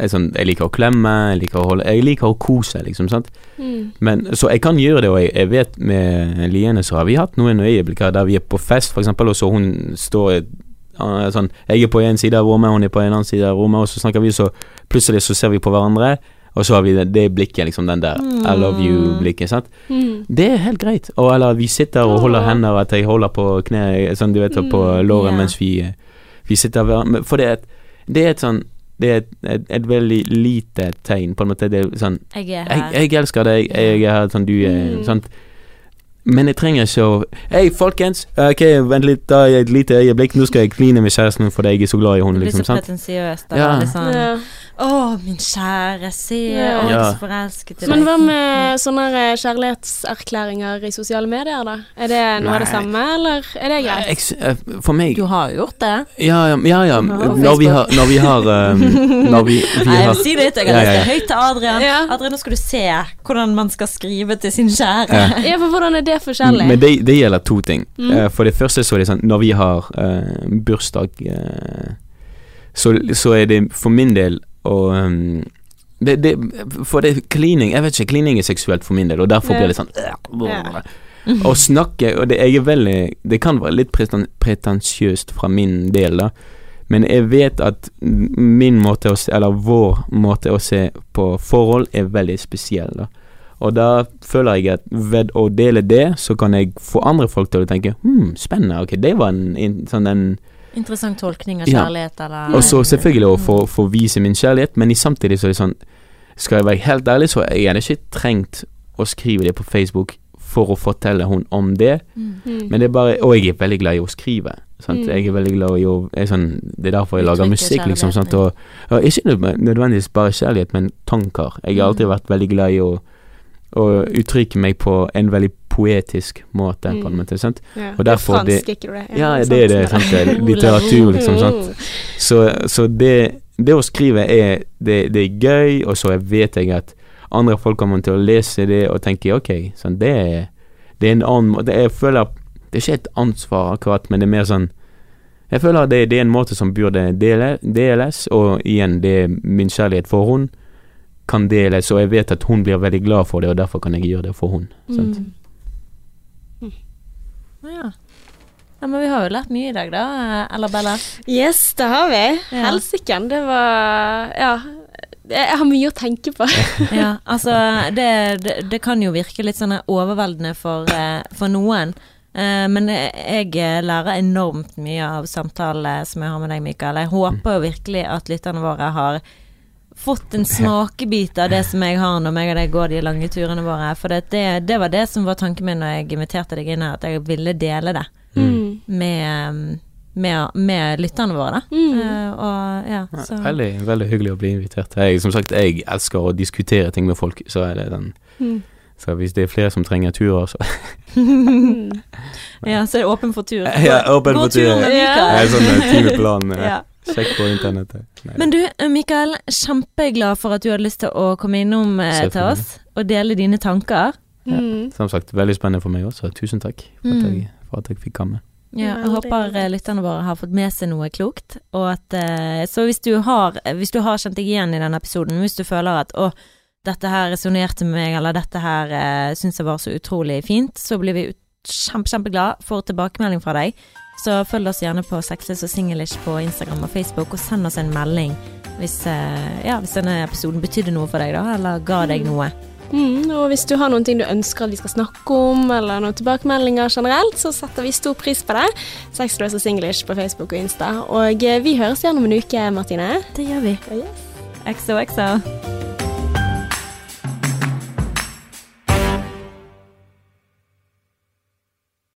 jeg, sånn, jeg liker å klemme, jeg liker å holde Jeg liker å kose, liksom. sant? Mm. Men, så jeg kan gjøre det, og jeg, jeg vet med Liene så har vi hatt noen øyeblikker der vi er på fest, for eksempel, og så hun står uh, sånn Jeg er på en side av rommet, hun er på en annen side av rommet, og så snakker vi, så plutselig så ser vi på hverandre, og så har vi det, det blikket, liksom, den der I love you-blikket, sant. Mm. Det er helt greit. Og eller vi sitter og holder hender, at jeg holder på kne, sånn du vet, på Mm, låret ja. mens vi, vi sitter For det er et, det er et sånn Det er et, et, et veldig lite tegn, på en måte. Det er sånn Jeg er jeg, her. jeg elsker deg, jeg er her, sånn du er Mm. sant? Men jeg trenger ikke å Hei, folkens! Ok, vent litt, da et lite øyeblikk. Nå skal jeg kline med kjæresten min fordi jeg er så glad i Det blir så liksom. pretensiøst. da, Ja. Sånn, Ja. Å, min kjære, se, Ja. å, så forelsket i Men hva med sånne kjærlighetserklæringer i sosiale medier, da? Er det noe av det samme, eller er det greit? Eh, For meg Du har jo gjort det. Ja, ja, ja. ja. Når vi har Når vi har, um, når vi, vi Nei, jeg har vil si det litt. Jeg Ja, har ja, lest det høyt til Adrian. Ja. Adrian, nå skal du se hvordan man skal skrive til sin kjære. Ja. Ja, for hvordan er det forskjellig? Men det, det gjelder to ting. Mm. Eh, for det første så er det sånn Når vi har uh, bursdag, uh, så, så er det for min del å um, det, det, For det klining Jeg vet ikke, klining er seksuelt for min del, og derfor blir det sånn Ja. Å snakke Og det, jeg er veldig Det kan være litt pretensiøst fra min del, da. Men jeg vet at min måte å se Eller vår måte å se på forhold er veldig spesiell, da. Og da føler jeg at ved å dele det, så kan jeg få andre folk til å tenke Hm, spennende. Ok, det var en, en sånn en Interessant tolkning av Ja. kjærlighet, eller Og så selvfølgelig å få, få vise min kjærlighet, men i samtidig så er det sånn Skal jeg være helt ærlig, så jeg hadde ikke trengt å skrive det på Facebook for å fortelle hun om det. Mm. Men det er bare Og jeg er veldig glad i å skrive. Sant? Mm. Jeg er veldig glad i å er sånn, Det er derfor jeg lager musikk, liksom. Sant? Og, og ikke nødvendigvis bare kjærlighet, men tanker. Jeg har alltid Mm. vært veldig glad i å å uttrykke meg på en veldig poetisk måte, på en Mm. måte. sant? Ja. Og derfor det er fransk, det- ikke det? Ja, det er det. sant? Det er Litteratur, liksom. sant? Så, så det, det å skrive er det, det er gøy, og så vet jeg at andre folk kommer til å lese det og tenke ok, sånn, det, er, det er en annen måte Jeg føler Det er ikke et ansvar akkurat, men det er mer sånn Jeg føler det, det er en måte som burde dele, deles, og igjen, det er min kjærlighet for hun kan deles, og jeg vet at hun blir veldig glad for det, og derfor kan jeg gjøre det for hun. Sant? Mm. Ja. ja. Men vi har jo lært mye i dag, da. Eller Bella? Yes, det har vi. Ja. Helsiken. Det var Ja. Jeg har mye å tenke på. Ja, altså det, det, det kan jo virke litt sånn overveldende for, eh, for noen. Eh, men jeg lærer enormt mye av samtalene som jeg har med deg, Mikael. Jeg håper jo virkelig at lytterne våre har fått en smakebit av det som jeg har når jeg og deg går de lange turene våre. For det, det, det var det som var tanken min når jeg inviterte deg inn her, at jeg ville dele det Mm. med, med, med lytterne våre, da. Mm. Uh, og ja, Ja, så Veldig, veldig hyggelig å bli invitert. Jeg, som sagt, jeg elsker å diskutere ting med folk, så er det den Mm. Så hvis det er flere som trenger turer, så. Ja, så er det åpen for tur. Ja, åpen for tur. tur med Ja. Mikael. Jeg er sånn eh, timeplan. eh, Ja. Sjekk på internettet. Nei, Men du, eh, Mikael, kjempeglad for at du hadde lyst til å komme innom eh, til oss og dele dine tanker. Ja, Som sagt, veldig spennende for meg også. Tusen takk for at Mm. jeg, for at jeg fikk komme. Ja, jeg håper eh, lytterne våre har fått med seg noe klokt. Og at, eh, så hvis du, har, hvis du har kjent deg igjen i denne episoden, hvis du føler at å, dette her resonnerte med meg, eller dette her eh, syns jeg var så utrolig fint, så blir vi kjempe, kjempeglad for tilbakemelding fra deg. Så følg oss gjerne på Sexless og Singlish på Instagram og Facebook, og send oss en melding hvis, eh, ja, hvis denne episoden betydde noe for deg, da, eller ga deg noe. Mm, og hvis du har noen ting du ønsker at vi skal snakke om, eller noen tilbakemeldinger generelt, så setter vi stor pris på det. Sexless og Singlish på Facebook og Insta. Og eh, vi høres igjen om en uke, Martine. Det gjør vi. XOXO.